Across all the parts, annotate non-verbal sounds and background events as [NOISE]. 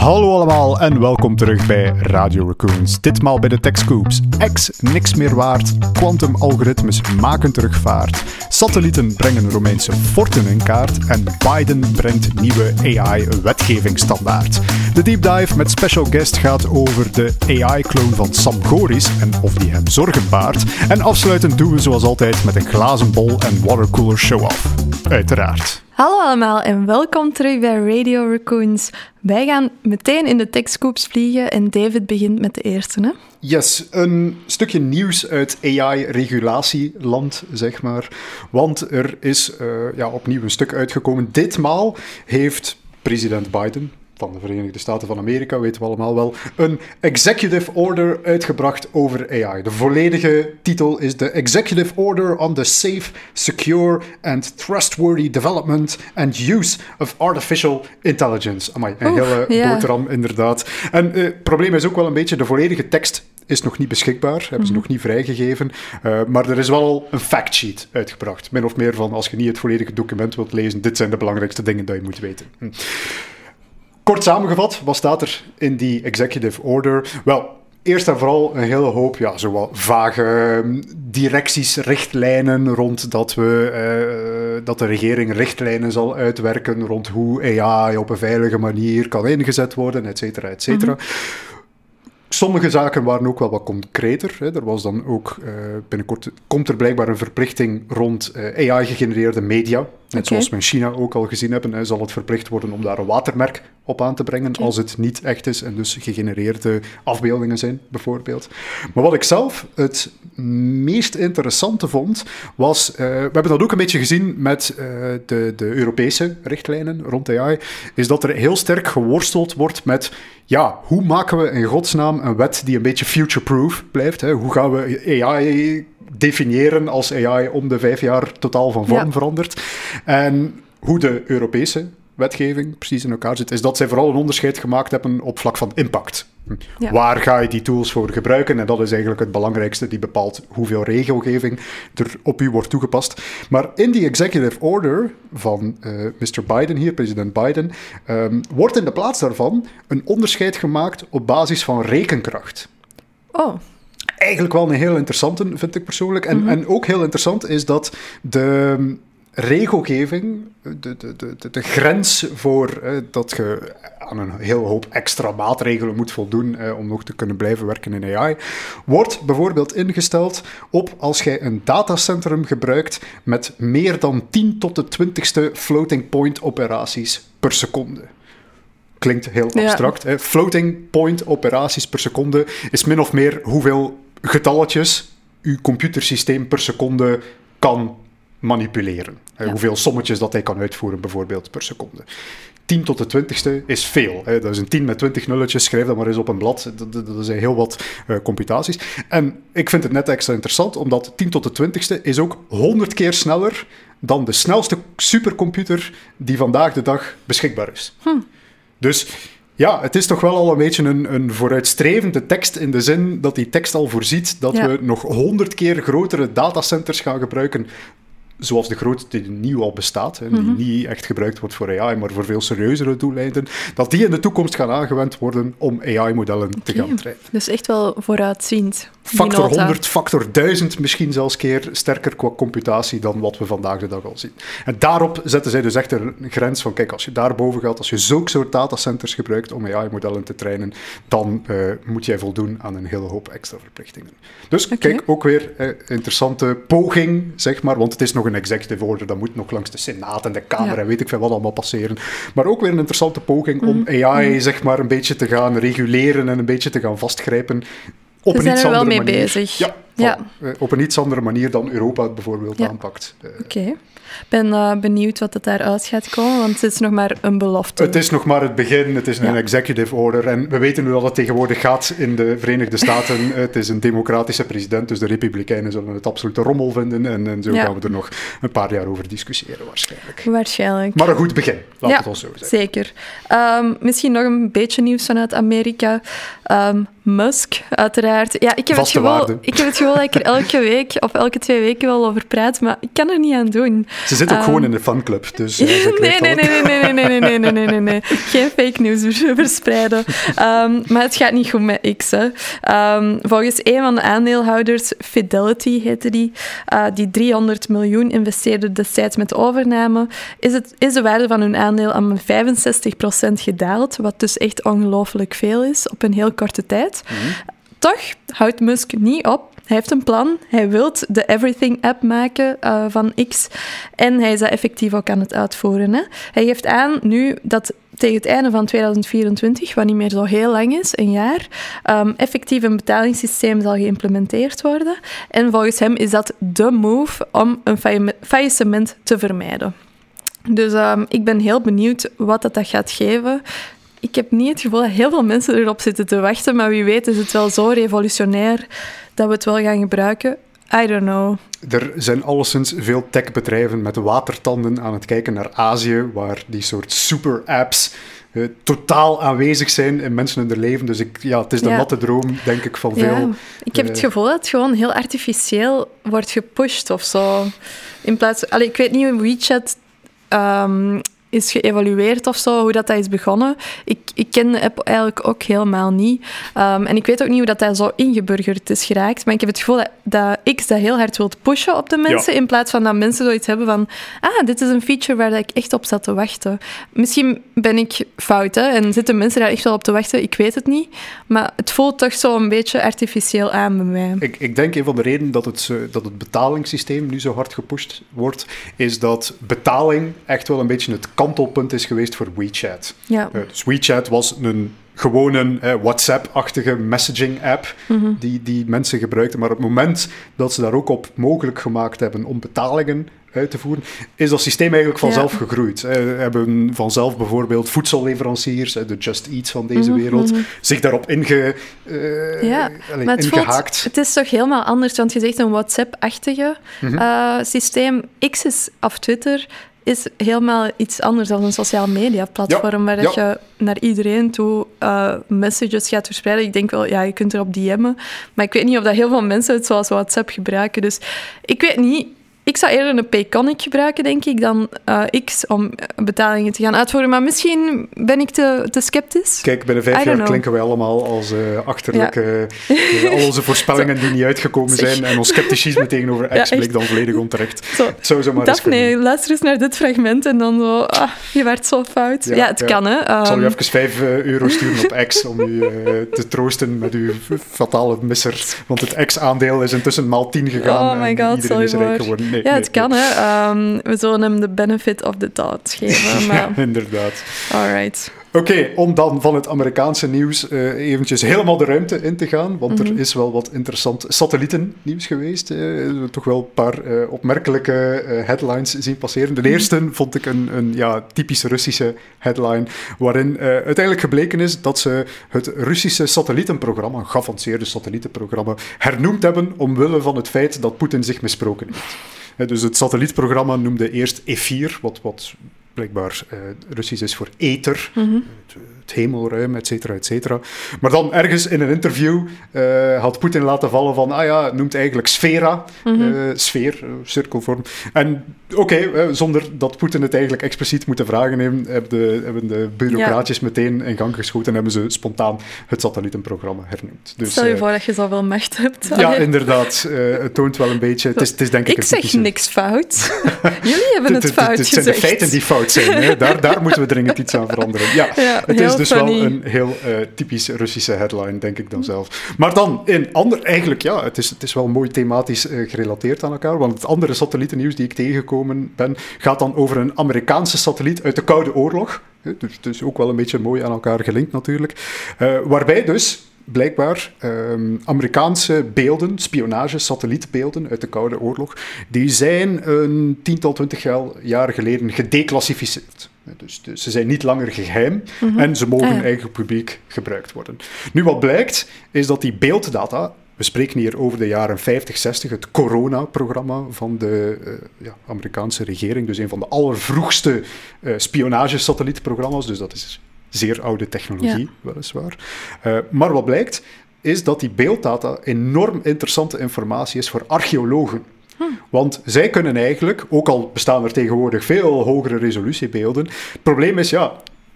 Hallo allemaal en welkom terug bij Radio Raccoons. Ditmaal bij de TechScoops. X niks meer waard, quantum-algoritmes maken terugvaart. Satellieten brengen Romeinse forten in kaart en Biden brengt nieuwe AI-wetgevingsstandaard. De deep dive met special guest gaat over de AI-clone van Sam Goris en of die hem zorgen baart. En afsluitend doen we zoals altijd met een glazen bol en watercooler show-off. Uiteraard. Hallo allemaal en welkom terug bij Radio Raccoons. Wij gaan meteen in de TechScoops vliegen en David begint met de eerste. Hè? Yes, een stukje nieuws uit AI-regulatieland, zeg maar. Want er is uh, ja, opnieuw een stuk uitgekomen. Ditmaal heeft president Biden, van de Verenigde Staten van Amerika, weten we allemaal wel, een executive order uitgebracht over AI. De volledige titel is de Executive Order on the Safe, Secure and Trustworthy Development and Use of Artificial Intelligence. Amai, een hele yeah. boterham inderdaad. En uh, het probleem is ook wel een beetje, de volledige tekst is nog niet beschikbaar, hebben ze mm nog niet vrijgegeven. Uh, maar er is wel een factsheet uitgebracht. Min of meer van, als je niet het volledige document wilt lezen, dit zijn de belangrijkste dingen die je moet weten. Hm. Kort samengevat, wat staat er in die executive order? Wel, eerst en vooral een hele hoop ja, zowel vage ehm, directies, richtlijnen rond dat, we, uh, dat de regering richtlijnen zal uitwerken rond hoe AI op een veilige manier kan ingezet worden, et cetera, et cetera. Mhm. Sommige zaken waren ook wel wat concreter. Hè. Er was dan ook uh, binnenkort komt er blijkbaar een verplichting rond uh, AI-gegenereerde media. Net zoals we in China ook al gezien hebben, hè, zal het verplicht worden om daar een watermerk op aan te brengen als het niet echt is en dus gegenereerde afbeeldingen zijn, bijvoorbeeld. Maar wat ik zelf het meest interessante vond, was, uh, we hebben dat ook een beetje gezien met de, de Europese richtlijnen rond AI, is dat er heel sterk geworsteld wordt met, ja, hoe maken we in godsnaam een wet die een beetje future-proof blijft? Hè? Hoe gaan we AI definiëren als AI om de vijf jaar totaal van vorm verandert. En hoe de Europese wetgeving precies in elkaar zit, is dat zij vooral een onderscheid gemaakt hebben op vlak van impact. Waar ga je die tools voor gebruiken? En dat is eigenlijk het belangrijkste, die bepaalt hoeveel regelgeving er op u wordt toegepast. Maar in die executive order van uh, eh, Mr. Biden hier, president Biden, um, wordt in de plaats daarvan een onderscheid gemaakt op basis van rekenkracht. Oh eigenlijk wel een heel interessante, vind ik persoonlijk. En, mhm. en ook heel interessant is dat de regelgeving, de, de, de, de grens voor eh, dat je aan een heel hoop extra maatregelen moet voldoen eh, om nog te kunnen blijven werken in AI, wordt bijvoorbeeld ingesteld op als jij een datacentrum gebruikt met meer dan 10 tot de 20ste floating point operaties per seconde klinkt heel abstract. Hè? Floating point operaties per seconde is min of meer hoeveel getalletjes uw computersysteem per seconde kan manipuleren. Hoeveel sommetjes dat hij kan uitvoeren, bijvoorbeeld per seconde. 10 tot de 20ste is veel. Hè. Dat is een 10 met 20 nulletjes, schrijf dat maar eens op een blad. Dat, dat, zijn heel wat uh, computaties. En ik vind het net extra interessant, omdat 10 tot de 20ste is ook 100 keer sneller dan de snelste supercomputer die vandaag de dag beschikbaar is. Hm. Dus ja, het is toch wel al een beetje een, een vooruitstrevende tekst in de zin dat die tekst al voorziet dat we nog honderd keer grotere datacenters gaan gebruiken zoals de grootste die nu al bestaat, hè, die mhm. niet echt gebruikt wordt voor AI, maar voor veel serieuzere doeleinden, dat die in de toekomst gaan aangewend worden om AI-modellen te gaan trainen. Dus echt wel vooruitziend. Factor 100, factor 1000 misschien zelfs keer sterker qua computatie dan wat we vandaag de dag al zien. En daarop zetten zij dus echt een grens van, kijk, als je daarboven gaat, als je zulke soort datacenters gebruikt om AI-modellen te trainen, dan uh, moet jij voldoen aan een hele hoop extra verplichtingen. Dus kijk, ook weer uh, interessante poging, zeg maar, want het is nog een executive order, dat moet nog langs de Senaat en de Kamer en weet ik veel wat allemaal passeren. Maar ook weer een interessante poging om mhm. AI, mhm. zeg maar, een beetje te gaan reguleren en een beetje te gaan vastgrijpen op een iets andere mee manier. bezig. Ja, ja. Eh, op een iets andere manier dan Europa het bijvoorbeeld aanpakt. Eh, Oké. Ik ben uh, benieuwd wat het daaruit gaat komen, want het is nog maar een belofte. Het is nog maar het begin, het is een executive order. En we weten hoe dat het tegenwoordig gaat in de Verenigde Staten. [LAUGHS] het is een democratische president, dus de Republikeinen zullen het absolute rommel vinden. En, en zo gaan we er nog een paar jaar over discussiëren, waarschijnlijk. Waarschijnlijk. Maar een goed begin, laat het ons zo zeggen. Zeker. Um, misschien nog een beetje nieuws vanuit Amerika. Um, Musk, uiteraard. Ja, ik heb, het gevoel, ik heb het dat ik er elke week of elke twee weken wel over praat, maar ik kan er niet aan doen. Ze zit ook um, gewoon in de fanclub, dus... [LAUGHS] Uh, nee, nee, nee, nee, nee, nee, nee, nee, nee, nee. [LAUGHS] Geen fake news verspreiden. Um, maar het gaat niet goed met X. Hè. Um, volgens een van de aandeelhouders, Fidelity heette die, uh, die 300 miljoen investeerde destijds met de overname, is, het, is de waarde van hun aandeel aan 65% gedaald, wat dus echt ongelooflijk veel is op een heel korte tijd. Toch houdt Musk niet op. Hij heeft een plan. Hij wil de Everything-app maken uh, van X. En hij is effectief ook aan het uitvoeren. Hè. Hij geeft aan nu dat tegen het einde van 2024, wat niet meer zo heel lang is, een jaar, um, effectief een betalingssysteem zal geïmplementeerd worden. En volgens hem is dat de move om een faillissement te vermijden. Dus um, ik ben heel benieuwd wat dat, dat gaat geven ik heb niet het gevoel dat heel veel mensen erop zitten te wachten, maar wie weet is het wel zo revolutionair dat we het wel gaan gebruiken. I don't know. Er zijn alleszins veel techbedrijven met watertanden aan het kijken naar Azië, waar die soort super-apps uh, totaal aanwezig zijn in mensen in hun leven. Dus ik, ja, het is de ja. natte droom, denk ik, van veel. Ja. Ik heb het eh, gevoel dat het gewoon heel artificieel wordt gepusht of zo. In plaats, allee, ik weet niet hoe WeChat um, is geëvalueerd of zo, hoe dat, dat is begonnen. Ik, ik ken de app eigenlijk ook helemaal niet. Um, en ik weet ook niet hoe dat, dat zo ingeburgerd is geraakt. Maar ik heb het gevoel dat, dat X dat heel hard wil pushen op de mensen, in plaats van dat mensen zoiets hebben van ah, dit is een feature waar ik echt op zat te wachten. Misschien ben ik fout, hè, en zitten mensen daar echt wel op te wachten. Ik weet het niet. Maar het voelt toch zo een beetje artificieel aan bij mij. Ik, ik denk een van de redenen dat het, dat het betalingssysteem nu zo hard gepusht wordt, is dat betaling echt wel een beetje het kantelpunt is geweest voor WeChat. Ja. Uh, dus WeChat was een gewone uh, WhatsApp-achtige messaging-app mm die, die mensen gebruikten. Maar op het moment dat ze daar ook op mogelijk gemaakt hebben om betalingen uit te voeren, is dat systeem eigenlijk vanzelf gegroeid. We hebben vanzelf bijvoorbeeld voedselleveranciers, de Just Eats van deze mhm, wereld, mhm. zich daarop inge, ja, maar het ingehaakt. Voelt, het is toch helemaal anders, want je zegt een WhatsApp-achtige mm -hmm. systeem. X is, of Twitter is helemaal iets anders dan een sociaal media platform waar dat je naar iedereen toe uh, messages gaat verspreiden. Ik denk wel, ja, je kunt erop DM'en, maar ik weet niet of dat heel veel mensen het zoals WhatsApp gebruiken. Dus ik weet niet ik zou eerder een Payconic gebruiken, denk ik, dan uh, X om betalingen te gaan uitvoeren. Maar misschien ben ik te, te sceptisch. Kijk, binnen vijf jaar klinken wij allemaal als uh, achterlijke... Ja. al onze voorspellingen [LAUGHS] die niet uitgekomen zijn en ons scepticisme [LAUGHS] tegenover X ja, bleek dan volledig onterecht. Zo. Het zou zo maar Daphne, luister eens naar dit fragment en dan zo... Ah, je werd zo fout. Ja, het kan, hè. Um, ik zal u ehm, even vijf uh, euro sturen op X om u te troosten met uw fatale misser. Want het X-aandeel is intussen maal tien gegaan oh my God, en iedereen is rijk geworden ja, het kan. Hè. Um, we zullen hem de benefit of the doubt geven. [LAUGHS] Maar... ja, inderdaad. All right. Oké, om dan van het Amerikaanse nieuws uh, eventjes helemaal de ruimte in te gaan, want er mhm. is wel wat interessant satellietennieuws geweest. Uh, toch wel een paar uh, opmerkelijke headlines zien passeren. De mhm. eerste vond ik een, een ja, typisch Russische headline, waarin uiteindelijk gebleken is dat ze het Russische satellietenprogramma, een geavanceerde satellietenprogramma, hernoemd hebben omwille van het feit dat Poetin zich misproken heeft. Dus het satellietprogramma noemde eerst E4, wat, wat blijkbaar uh, Russisch is voor ether, mm -hmm. Het, hemelruim, et cetera, et cetera. Maar dan ergens in een interview uh, had Poetin laten vallen van, ah ja, het noemt eigenlijk sfera, mm -hmm. uh, sfeer, cirkelvorm. En oké, okay, zonder dat Poetin het eigenlijk expliciet moeten vragen hebben, hebben de, hebben de bureaucraatjes ja. meteen in gang geschoten en hebben ze spontaan het satellietenprogramma hernoemd. Dus, Stel je voor dat je zoveel macht hebt. Ja, inderdaad. het toont wel een beetje... Het is, het is denk ik ik zeg typische... niks fout. [LAUGHS] Jullie hebben het fout gezegd. Het zijn de feiten die fout zijn. Hè? Daar, daar moeten we dringend iets aan veranderen. Ja, het is dus wel een heel uh, typisch Russische headline, denk ik dan zelf. Maar dan, in ander, eigenlijk, ja, het is, het is wel mooi thematisch uh, gerelateerd aan elkaar, want het andere satellietennieuws die ik tegengekomen ben, gaat dan over een Amerikaanse satelliet uit de Koude Oorlog. Dus, dus ook wel een beetje mooi aan elkaar gelinkt natuurlijk. Uh, waarbij dus blijkbaar um, Amerikaanse beelden, spionage, satellietbeelden uit de Koude Oorlog, die zijn een tiental, twintig jaar geleden gedeclassificeerd. Dus, ze zijn niet langer geheim mm -hmm. en ze mogen ah, eigenlijk publiek gebruikt worden. Nu, wat blijkt, is dat die beelddata we spreken hier over de jaren 50, 60, het Corona-programma van de uh, ja, Amerikaanse regering. Dus een van de allervroegste uh, spionagesatellietprogramma's. Dus dat is zeer oude technologie, ja. weliswaar. Uh, maar wat blijkt? is dat die beelddata enorm interessante informatie is voor archeologen. Want zij kunnen eigenlijk, ook al bestaan er tegenwoordig veel hogere resolutiebeelden, het probleem is, ja,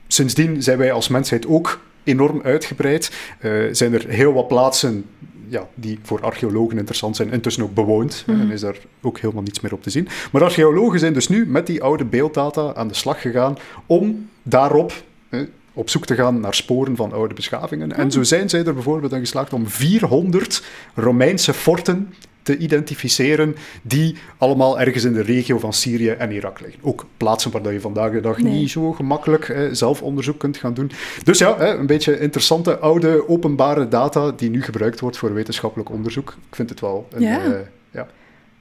sindsdien zijn wij als mensheid ook enorm uitgebreid. Uh, zijn er heel wat plaatsen ja, die voor archeologen interessant zijn, intussen ook bewoond. En is daar ook helemaal niets meer op te zien. Maar archeologen zijn dus nu met die oude beelddata aan de slag gegaan om daarop op zoek te gaan naar sporen van oude beschavingen. En zo zijn zij er bijvoorbeeld aan geslaagd om 400 Romeinse forten te identificeren die allemaal ergens in de regio van Syrië en Irak liggen. Ook plaatsen waar je vandaag de dag niet zo gemakkelijk eh, zelf onderzoek kunt gaan doen. Dus ja, een beetje interessante oude openbare data die nu gebruikt wordt voor wetenschappelijk onderzoek. Ik vind het wel een, ja. Uh, ja.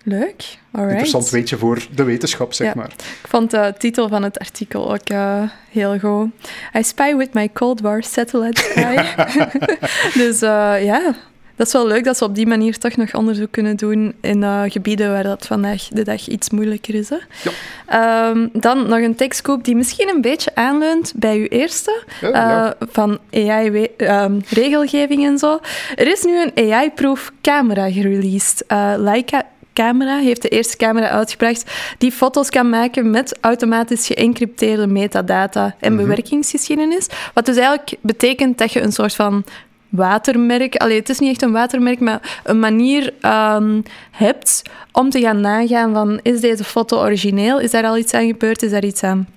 Leuk, alright. Interessant weetje voor de wetenschap, zeg ja. maar. Ik vond de titel van het artikel ook uh, heel goed. I spy with my Cold War satellite spy. [LAUGHS] [LAUGHS] dus uh, ja, dat is wel leuk dat ze op die manier toch nog onderzoek kunnen doen in uh, gebieden waar dat vandaag de dag iets moeilijker is. Hè? Ja. Um, dan nog een tekstkoop die misschien een beetje aanleunt bij uw eerste, ja, ja. Uh, van AI-regelgeving um, en zo. Er is nu een AI-proof camera gereleased. Uh, Leica camera heeft de eerste camera uitgebracht die foto's kan maken met automatisch geëncrypteerde metadata en Mhm. bewerkingsgeschiedenis. Wat dus eigenlijk betekent dat je een soort van watermerk, allee, het is niet echt een watermerk, maar een manier um, hebt om te gaan nagaan van is deze foto origineel? Is daar al iets aan gebeurd? Is daar iets aan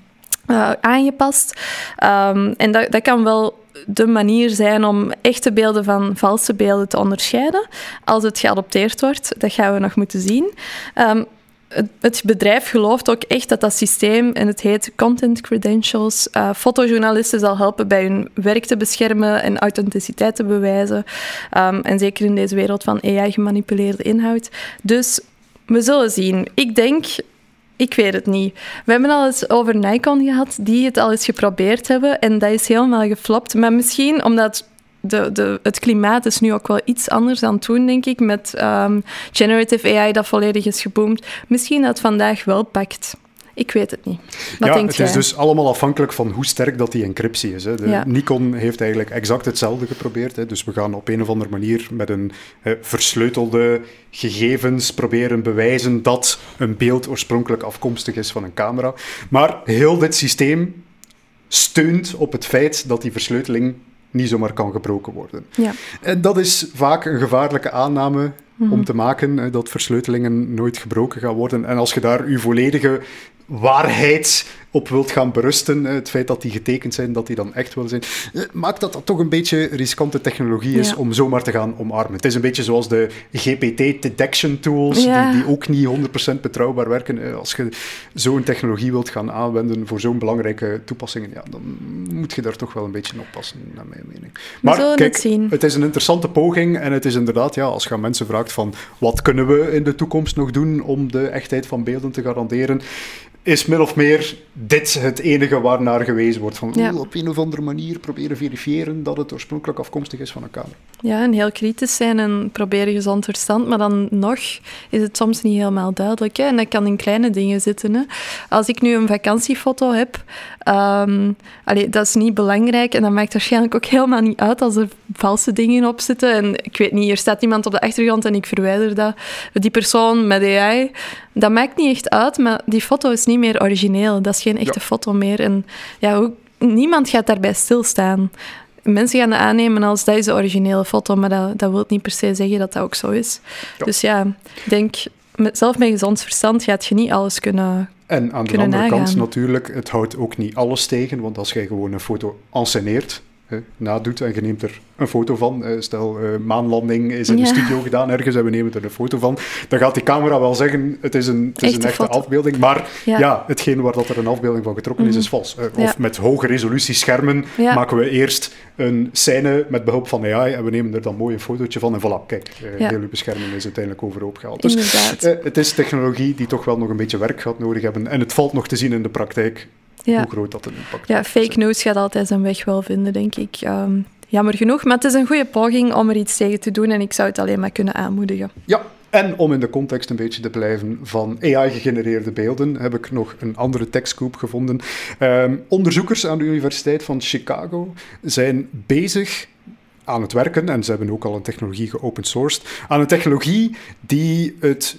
uh, aangepast? Um, en dat, dat kan wel de manier zijn om echte beelden van valse beelden te onderscheiden. Als het geadopteerd wordt, dat gaan we nog moeten zien. Um, het, bedrijf gelooft ook echt dat dat systeem, en het heet Content Credentials, uh, fotojournalisten zal helpen bij hun werk te beschermen en authenticiteit te bewijzen. Um, en zeker in deze wereld van AI-gemanipuleerde inhoud. Dus we zullen zien. Ik denk ik weet het niet. We hebben al eens over Nikon gehad, die het al eens geprobeerd hebben. En dat is helemaal geflopt. Maar misschien omdat de, de, het klimaat is nu ook wel iets anders dan toen, denk ik. Met um, generative AI dat volledig is geboomd. Misschien dat het vandaag wel pakt. Ik weet het niet. Wat ja, denkt het jij? is dus allemaal afhankelijk van hoe sterk dat die encryptie is. Hè. De Ja. Nikon heeft eigenlijk exact hetzelfde geprobeerd. Hè. Dus we gaan op een of andere manier met een versleutelde gegevens proberen bewijzen dat een beeld oorspronkelijk afkomstig is van een camera. Maar heel dit systeem steunt op het feit dat die versleuteling niet zomaar kan gebroken worden. Ja. En dat is vaak een gevaarlijke aanname Mhm. om te maken, hè, dat versleutelingen nooit gebroken gaan worden. En als je daar uw volledige waarheid op wilt gaan berusten, hè, het feit dat die getekend zijn, dat die dan echt wel zijn, eh, maakt dat dat toch een beetje riskante technologie is Ja. om zomaar te gaan omarmen. Het is een beetje zoals de GPT-detection tools, Ja. die, die ook niet 100% betrouwbaar werken. Eh, Als je zo'n technologie wilt gaan aanwenden voor zo'n belangrijke toepassingen, ja, dan moet je daar toch wel een beetje in oppassen, naar mijn mening. We zullen het zien. Het is een interessante poging en het is inderdaad, ja, als je aan mensen vraagt van wat kunnen we in de toekomst nog doen om de echtheid van beelden te garanderen, is min of meer dit het enige waarnaar gewezen wordt. Van Ja. op een of andere manier proberen verifiëren dat het oorspronkelijk afkomstig is van een camera. Ja, en heel kritisch zijn en proberen gezond verstand. Maar dan nog is het soms niet helemaal duidelijk. Hè? En dat kan in kleine dingen zitten. Hè? Als ik nu een vakantiefoto heb, um, allee, dat is niet belangrijk. En dat maakt waarschijnlijk ook helemaal niet uit als er valse dingen op zitten. En ik weet niet, hier staat iemand op de achtergrond en ik verwijder dat. Die persoon met AI, dat maakt niet echt uit. Maar die foto is niet meer origineel. Dat is geen echte Ja. foto meer. En ja, hoe, niemand gaat daarbij stilstaan. Mensen gaan dat aannemen als dat is de originele foto, maar dat, dat wil niet per se zeggen dat dat ook zo is. Ja. Dus ja, ik denk, met, zelf met gezond verstand gaat je niet alles kunnen... En aan de andere kant natuurlijk, het houdt ook niet alles tegen, want als jij gewoon een foto enceneert, hè, nadoet en je neemt er een foto van, eh, stel eh, maanlanding is in Ja. de studio gedaan ergens en we nemen er een foto van, dan gaat die camera wel zeggen, het is een, het is een Echte echte foto. afbeelding, maar Ja. ja. hetgeen waar dat er een afbeelding van getrokken is, Mhm. is vals. Eh, of Ja. met hoge resolutie schermen maken we eerst een scène met behulp van AI en we nemen er dan mooi een fotootje van en voilà, kijk, eh, heel uw bescherming is uiteindelijk overhoop gehaald. Dus Inderdaad. het is technologie die toch wel nog een beetje werk gaat nodig hebben. En het valt nog te zien in de praktijk ja. hoe groot dat een impact ja, fake news gaat altijd zijn weg wel vinden, denk ik. Ehm, jammer genoeg, maar het is een goede poging om er iets tegen te doen en ik zou het alleen maar kunnen aanmoedigen. Ja, en om in de context een beetje te blijven van AI-gegenereerde beelden, heb ik nog een andere tekstgroep gevonden. Ehm, onderzoekers aan de Universiteit van Chicago zijn bezig aan het werken, en ze hebben ook al een technologie geopen sourced, aan een technologie die het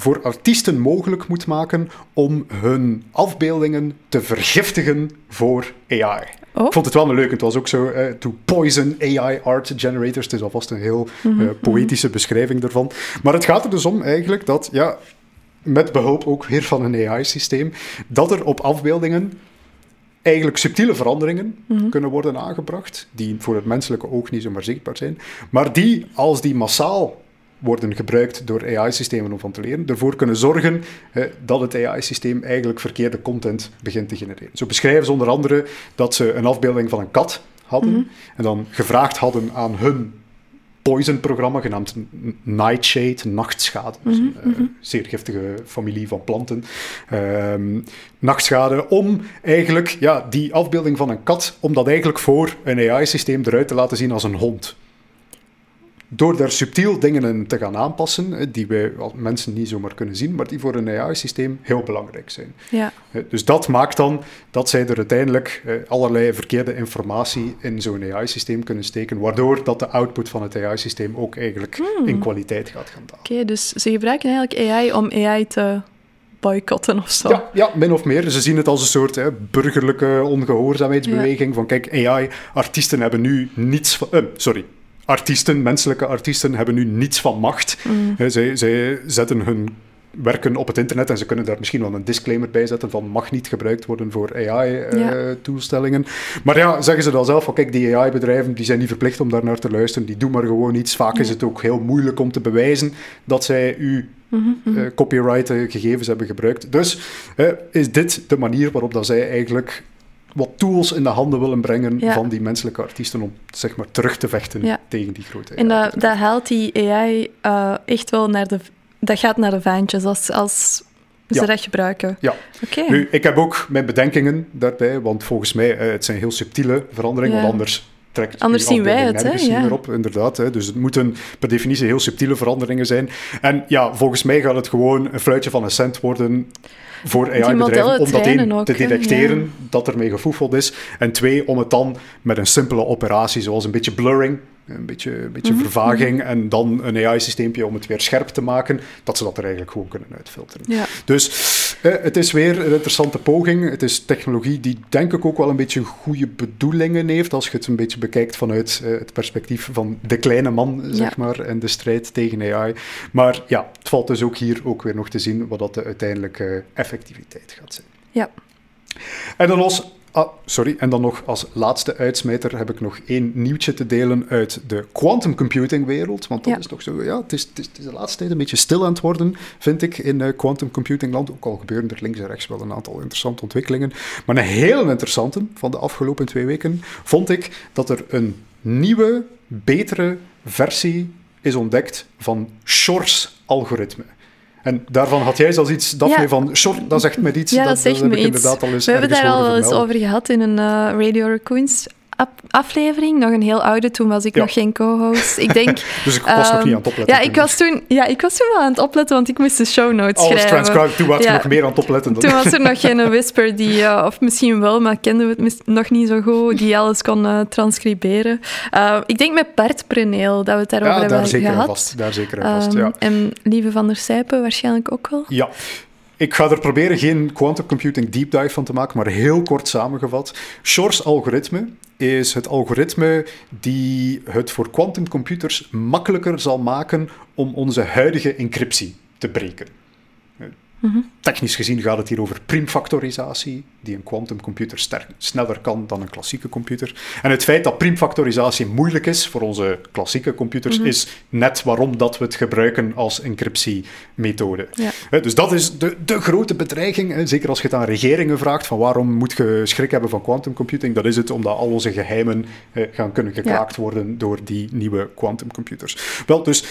voor artiesten mogelijk moet maken om hun afbeeldingen te vergiftigen voor AI. Oh. Ik vond het wel een leuk. Het was ook zo, eh, to poison AI art generators. Het is alvast een heel Mhm, eh, poëtische beschrijving daarvan. Maar het gaat er dus om eigenlijk dat, ja, met behulp ook weer van een AI-systeem, dat er op afbeeldingen eigenlijk subtiele veranderingen Mhm. kunnen worden aangebracht, die voor het menselijke oog niet zomaar zichtbaar zijn, maar die, als die massaal worden gebruikt door AI-systemen om van te leren, ervoor kunnen zorgen eh, dat het AI-systeem eigenlijk verkeerde content begint te genereren. Zo beschrijven ze onder andere dat ze een afbeelding van een kat hadden en dan gevraagd hadden aan hun Poison-programma, genaamd Nightshade, nachtschade. Dus een eh, zeer giftige familie van planten. Ehm, nachtschade, om eigenlijk ja, die afbeelding van een kat, om dat eigenlijk voor een AI-systeem eruit te laten zien als een hond. Door daar subtiel dingen in te gaan aanpassen, die wij als mensen niet zomaar kunnen zien, maar die voor een AI-systeem heel belangrijk zijn. Ja. Dus dat maakt dan dat zij er uiteindelijk allerlei verkeerde informatie in zo'n AI-systeem kunnen steken, waardoor dat de output van het AI-systeem ook eigenlijk in kwaliteit gaat gaan dalen. Oké, dus ze gebruiken eigenlijk AI om AI te boycotten of zo. Ja, ja, min of meer. Ze zien het als een soort hè, burgerlijke ongehoorzaamheidsbeweging. Van kijk, AI-artiesten hebben nu niets van... eh, sorry. Artiesten, menselijke artiesten, hebben nu niets van macht. Hè, zij, zij zetten hun werken op het internet en ze kunnen daar misschien wel een disclaimer bij zetten van mag niet gebruikt worden voor Ja. AI-toestellingen. Maar ja, zeggen ze dan zelf van kijk, die AI-bedrijven die zijn niet verplicht om daar naar te luisteren, die doen maar gewoon iets. Vaak is het ook heel moeilijk om te bewijzen dat zij u eh, copyright eh, gegevens hebben gebruikt. Dus eh, is dit de manier waarop dat zij eigenlijk wat tools in de handen willen brengen Ja. van die menselijke artiesten om zeg maar terug te vechten Ja. tegen die grote En dat, dat haalt die AI eh, echt wel naar de... Dat gaat naar de vaantjes als, als ze Ja. dat gebruiken. Ja. Oké. Nu, ik heb ook mijn bedenkingen daarbij, want volgens mij eh, het zijn heel subtiele veranderingen, want anders trekt Anders zien wij het, hè? Ja. meer op, inderdaad. Hè. Dus het moeten per definitie heel subtiele veranderingen zijn. En ja, volgens mij gaat het gewoon een fluitje van een cent worden voor AI-bedrijven, om dat één, ook, te detecteren Ja. dat ermee gefoefeld is, en twee, om het dan met een simpele operatie, zoals een beetje blurring, een beetje, een beetje Mhm, vervaging, en dan een AI-systeempje om het weer scherp te maken, dat ze dat er eigenlijk gewoon kunnen uitfilteren. Ja. Dus eh, het is weer een interessante poging. Het is technologie die denk ik ook wel een beetje goede bedoelingen heeft, als je het een beetje bekijkt vanuit eh, het perspectief van de kleine man, zeg Ja. maar, en de strijd tegen AI. Maar ja, het valt dus ook hier ook weer nog te zien wat dat de uiteindelijke effectiviteit gaat zijn. Ja. En dan los... Ah, sorry, en dan nog als laatste uitsmijter heb ik nog één nieuwtje te delen uit de quantum computing wereld. Want dat Ja. is toch zo, ja, het is, het, is, het is de laatste tijd een beetje stil aan het worden, vind ik, in eh, quantum computing land. Ook al gebeuren er links en rechts wel een aantal interessante ontwikkelingen. Maar een heel interessante van de afgelopen twee weken vond ik dat er een nieuwe, betere versie is ontdekt van Shor's algoritme. En daarvan had jij zelfs iets, Daphne, Ja. van Shor, dat zegt me iets. Ja, dat zegt heb me iets. al We hebben daar al eens over gehad in een eh, Radio Raccoons aflevering. Nog een heel oude, toen was ik Ja. nog geen co-host. Ik denk... [LAUGHS] Dus ik was nog ehm, niet aan het opletten. Ja, toen. ik was toen, ja, ik was toen wel aan het opletten, want ik moest de show notes Alles schrijven. transcribed, toen was Ja. nog meer aan het opletten. Dan. Toen was er nog geen [LAUGHS] whisper die, eh, of misschien wel, maar kenden we het mis- nog niet zo goed, die alles kon eh, transcriberen. Eh, ik denk met Bart Preneel dat we het daarover ja, hebben daar zeker gehad. vast. Daar zeker aan vast, Ehm, ja. En Lieve van der Sijpen waarschijnlijk ook wel. Ja. Ik ga er proberen geen quantum computing deep dive van te maken, maar heel kort samengevat. Shor's algoritme is het algoritme die het voor quantumcomputers makkelijker zal maken om onze huidige encryptie te breken. Eh, Technisch gezien gaat het hier over primfactorisatie, die een quantumcomputer sneller kan dan een klassieke computer. En het feit dat primfactorisatie moeilijk is voor onze klassieke computers, is net waarom dat we het gebruiken als encryptiemethode. Ja. Dus dat is de, de grote bedreiging. Zeker als je het aan regeringen vraagt van waarom moet je schrik hebben van quantum computing, dat is het omdat al onze geheimen eh, gaan kunnen gekraakt worden door die nieuwe quantumcomputers. Wel, dus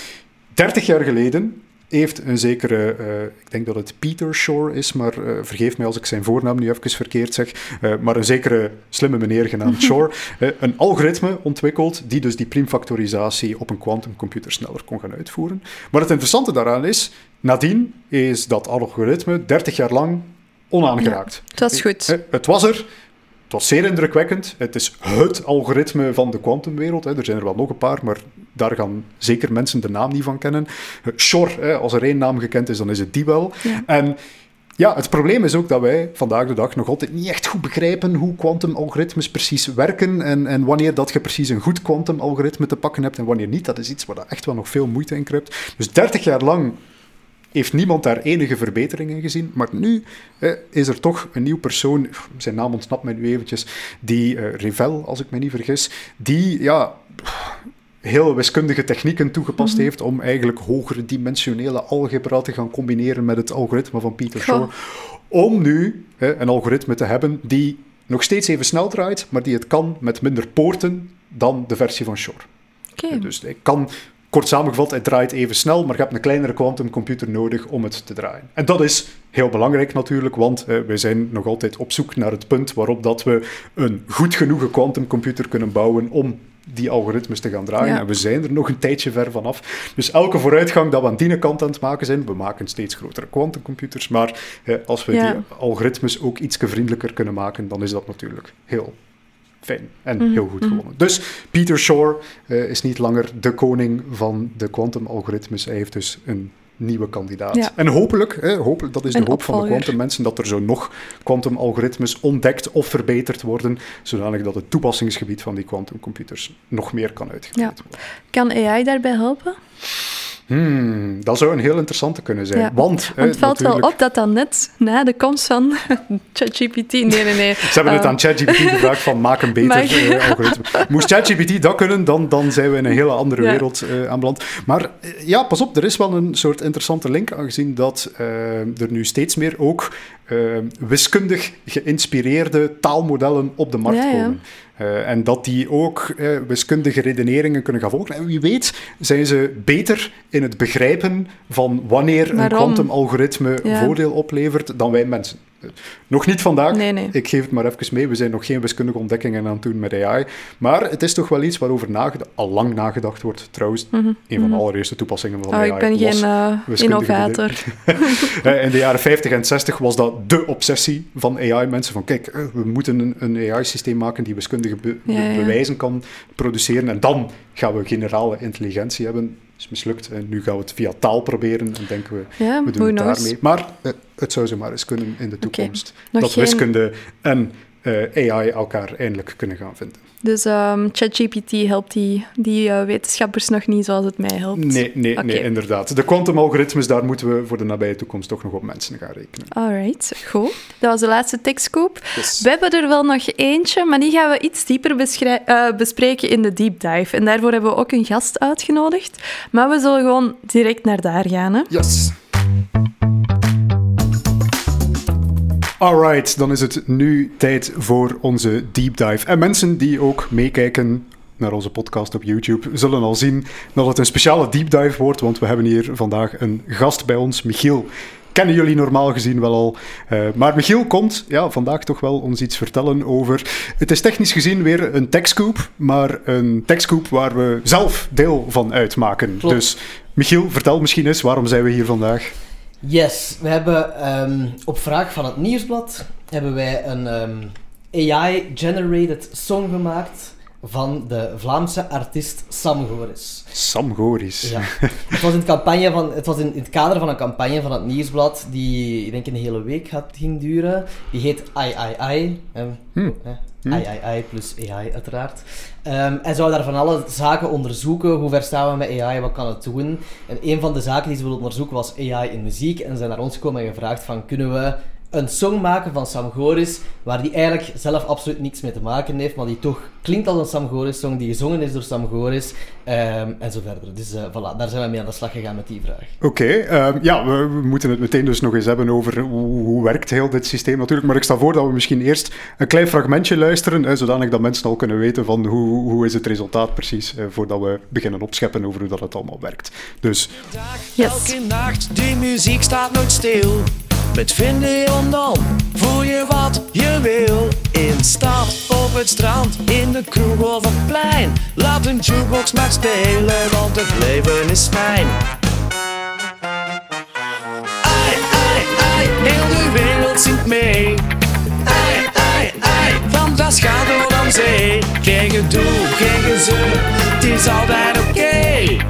30 jaar geleden heeft een zekere, eh, ik denk dat het Peter Shore is, maar eh, vergeef mij als ik zijn voornaam nu even verkeerd zeg, eh, maar een zekere slimme meneer genaamd [LAUGHS] Shore, een algoritme ontwikkeld die dus die primfactorisatie op een quantumcomputer sneller kon gaan uitvoeren. Maar het interessante daaraan is, nadien is dat algoritme 30 jaar lang onaangeraakt. Het was goed. Het was er, het was zeer indrukwekkend. Het is het algoritme van de kwantumwereld. Er zijn er wel nog een paar, maar daar gaan zeker mensen de naam niet van kennen. Shor, als er één naam gekend is, dan is het die wel. En ja, het probleem is ook dat wij vandaag de dag nog altijd niet echt goed begrijpen hoe kwantumalgoritmes precies werken en, en wanneer dat je precies een goed kwantumalgoritme te pakken hebt en wanneer niet. Dat is iets waar echt wel nog veel moeite in kruipt. Dus 30 jaar lang heeft niemand daar enige verbetering in gezien. Maar nu eh, is er toch een nieuw persoon, zijn naam ontsnapt mij nu eventjes, die, uh, Revel, als ik me niet vergis, die ja, heel wiskundige technieken toegepast mhm. heeft om eigenlijk hogere dimensionele algebra te gaan combineren met het algoritme van Peter Shor. Om nu een algoritme te hebben die nog steeds even snel draait, maar die het kan met minder poorten dan de versie van Shor. Okay. Dus ik kan Kort samengevat, het draait even snel, maar je hebt een kleinere quantumcomputer nodig om het te draaien. En dat is heel belangrijk natuurlijk, want uh, wij zijn nog altijd op zoek naar het punt waarop dat we een goed genoeg quantumcomputer kunnen bouwen om die algoritmes te gaan draaien. En we zijn er nog een tijdje ver vanaf. Dus elke vooruitgang dat we aan die kant aan het maken zijn, we maken steeds grotere quantumcomputers, maar eh, als we die algoritmes ook iets vriendelijker kunnen maken, dan is dat natuurlijk heel fijn en mhm, heel goed mhm. gewonnen. Dus Peter Shor uh, is niet langer de koning van de quantum-algoritmes. Hij heeft dus een nieuwe kandidaat. En hopelijk, hè, hopelijk, dat is de hoop van de quantum-mensen, dat er zo nog quantum-algoritmes ontdekt of verbeterd worden, zodanig dat het toepassingsgebied van die quantumcomputers nog meer kan uitgebreid worden. Kan AI daarbij helpen? Hmm, dat zou een heel interessante kunnen zijn. Want, het valt wel op dat dan net na de komst van [LAUGHS] ChatGPT... Nee, nee, nee. Ze hebben het aan ehm, ChatGPT gevraagd van maak een beter uh, algoritme. Moest ChatGPT dat kunnen, dan, dan zijn we in een hele andere wereld uh, aanbeland. Maar ja, pas op, er is wel een soort interessante link, aangezien dat er nu steeds meer ook wiskundig geïnspireerde taalmodellen op de markt komen. Uh, en dat die ook uh, wiskundige redeneringen kunnen gaan volgen. En wie weet zijn ze beter in het begrijpen van wanneer een kwantumalgoritme voordeel oplevert dan wij mensen. Nog niet vandaag. Nee, nee. Ik geef het maar even mee. We zijn nog geen wiskundige ontdekkingen aan het doen met AI. Maar het is toch wel iets waarover nagedacht, al lang nagedacht wordt. Trouwens, mm een van de mhm. allereerste toepassingen van oh, AI. Ik ben geen uh, innovator. [LAUGHS] In de jaren 50 en 60 was dat de obsessie van AI-mensen. Van kijk, eh, we moeten een, een AI-systeem maken die wiskundige bewijzen kan produceren. En dan gaan we generale intelligentie hebben is mislukt. En nu gaan we het via taal proberen en denken we, ja, we doen het daarmee. Maar uh, het zou zomaar eens kunnen in de toekomst. Dat wiskunde en AI elkaar eindelijk kunnen gaan vinden. Dus um, ChatGPT helpt die, die uh, wetenschappers nog niet zoals het mij helpt? Nee, nee, nee inderdaad. De quantum-algoritmes, daar moeten we voor de nabije toekomst toch nog op mensen gaan rekenen. Alright, goed. Dat was de laatste techscoop. We hebben er wel nog eentje, maar die gaan we iets dieper uh, bespreken in de deep dive. En daarvoor hebben we ook een gast uitgenodigd. Maar we zullen gewoon direct naar daar gaan. Hè? Yes. Alright, dan is het nu tijd voor onze deep dive. En mensen die ook meekijken naar onze podcast op YouTube zullen al zien dat het een speciale deep dive wordt, want we hebben hier vandaag een gast bij ons, Michiel. Kennen jullie normaal gezien wel al. Uh, maar Michiel komt ja, vandaag toch wel ons iets vertellen over. Het is technisch gezien weer een techscoop, maar een techscoop waar we zelf deel van uitmaken. Dus Michiel, vertel misschien eens waarom zijn we hier vandaag? Yes, we hebben um, op vraag van het Nieuwsblad hebben wij een um, AI-generated song gemaakt van de Vlaamse artiest Sam Goris. Sam Goris. Ja. [LAUGHS] het was, in, campagne van, het was in, in, het kader van een campagne van het Nieuwsblad die, ik denk, een hele week had, ging duren. Die heet I, I, I. Um, Hm? AI, AI plus AI uiteraard. Um, en zou daar van alle zaken onderzoeken. Hoe ver staan we met AI? Wat kan het doen? En een van de zaken die ze wilden onderzoeken was AI in muziek. En ze zijn naar ons gekomen en gevraagd van kunnen we een song maken van Sam Goris, waar die eigenlijk zelf absoluut niets mee te maken heeft, maar die toch klinkt als een Sam Goris song, die gezongen is door Sam Goris, um, en zo verder. Dus uh, voilà, daar zijn we mee aan de slag gegaan met die vraag. Oké, okay, um, ja, we, we, moeten het meteen dus nog eens hebben over hoe, hoe, werkt heel dit systeem natuurlijk, maar ik stel voor dat we misschien eerst een klein fragmentje luisteren, hè, zodanig dat mensen al kunnen weten van hoe, hoe is het resultaat precies, eh, voordat we beginnen opscheppen over hoe dat het allemaal werkt. Dus... Yes. Elke nacht, die muziek staat nooit stil. Met vinden dan voel je wat je wil. In stad, op het strand, in de kroeg of het plein. Laat een jukebox maar spelen, want het leven is fijn. Ai, ai, ai, heel de wereld zingt mee. Ai, ai, ai, van gaat door aan zee, geen gedoe, geen gezeur, het is altijd oké.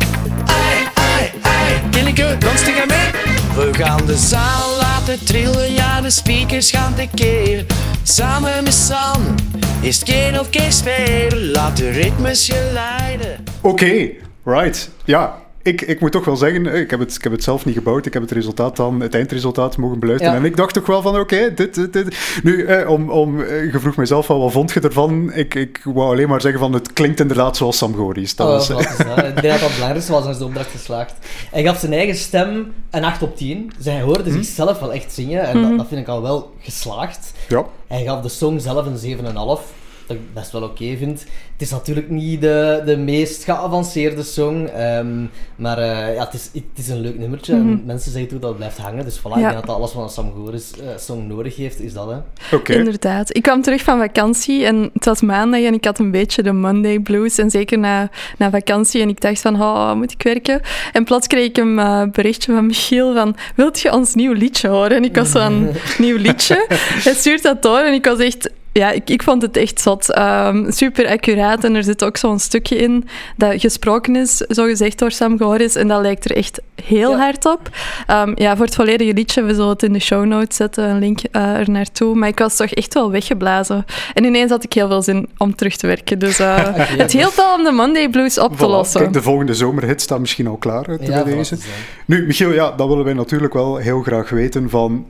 Ai, ai, ai, Kinneke, dans tegen mee. We gaan de zaal laten trillen, ja de speakers gaan tekeer. Samen met Sam is het geen geen sfeer, laat de ritmes je leiden. Oké, right. Ja, ik, ik moet toch wel zeggen, eh, ik heb, het, ik heb het zelf niet gebouwd. Ik heb het resultaat dan, het eindresultaat mogen beluisteren. Ja. En ik dacht toch wel van, oké, dit, dit, dit. Nu, eh, om, om, eh, je vroeg mezelf wel, wat vond je ervan? Ik, ik wou alleen maar zeggen van, het klinkt inderdaad zoals Sam Goris. Dat Oh, was, wat is dat? [LAUGHS] Ik denk dat dat het belangrijkste was als de opdracht geslaagd. Hij gaf zijn eigen stem een 8 op 10. Dus hij hoorde zichzelf wel echt zingen en dat, dat vind ik al wel geslaagd. ja. Hij gaf de song zelf een 7,5. Dat ik best wel oké vind. Het is natuurlijk niet de, de meest geavanceerde song. ehm, maar eh, ja, het, is, het is een leuk nummertje. En mensen zeggen ook dat het blijft hangen. Dus voilà, ik denk dat dat alles wat een Sam Goris eh, song nodig heeft, is dat hè. Oké. Inderdaad. Ik kwam terug van vakantie en het was maandag en ik had een beetje de Monday blues. En zeker na, na vakantie. En ik dacht van, oh, moet ik werken? En plots kreeg ik een eh, berichtje van Michiel van, wilt je ons nieuw liedje horen? En ik was van, [LAUGHS] nieuw liedje? Hij stuurt dat door en ik was echt... Ja, ik, ik vond het echt zot. Ehm, super accuraat. En er zit ook zo'n stukje in dat gesproken is, zo gezegd door Sam Goris. En dat lijkt er echt heel Ja. hard op. Ehm, ja, voor het volledige liedje, we zullen het in de show notes zetten, een link eh, er naartoe. Maar ik was toch echt wel weggeblazen. En ineens had ik heel veel zin om terug te werken. Dus eh, [LAUGHS] het hielp wel om de Monday Blues op te lossen. Kijk, de volgende zomerhit staat misschien al klaar uit Ja, bij deze. Nu, Michiel, ja, dat willen wij natuurlijk wel heel graag weten van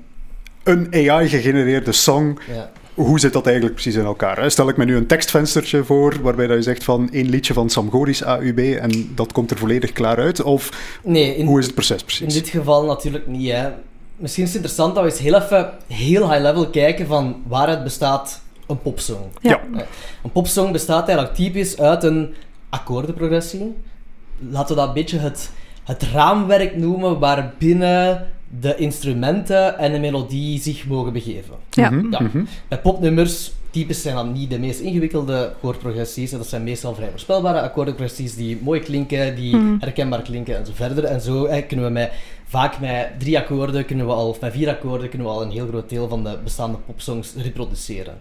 een AI-gegenereerde song. Ja. Hoe zit dat eigenlijk precies in elkaar? hè? Stel ik me nu een tekstvenstertje voor waarbij dat je zegt van één liedje van Sam Goris AUB en dat komt er volledig klaar uit? Of Nee, in, hoe is het proces In precies? dit geval natuurlijk niet. Hè. Misschien is het interessant dat we eens heel even heel high level kijken van waaruit bestaat een popsong. Ja. Ja. Een popsong bestaat eigenlijk typisch uit een akkoordenprogressie. Laten we dat een beetje het, het raamwerk noemen waarbinnen de instrumenten en de melodie zich mogen begeven. Ja. Mhm, Ja. mhm. Bij popnummers, typisch zijn dat niet de meest ingewikkelde akkoordprogressies. Dat zijn meestal vrij voorspelbare akkoordprogressies die mooi klinken, die Mhm. herkenbaar klinken en zo verder. En zo eh, kunnen we met, vaak met drie akkoorden, kunnen we al, of met vier akkoorden, kunnen we al een heel groot deel van de bestaande popsongs reproduceren.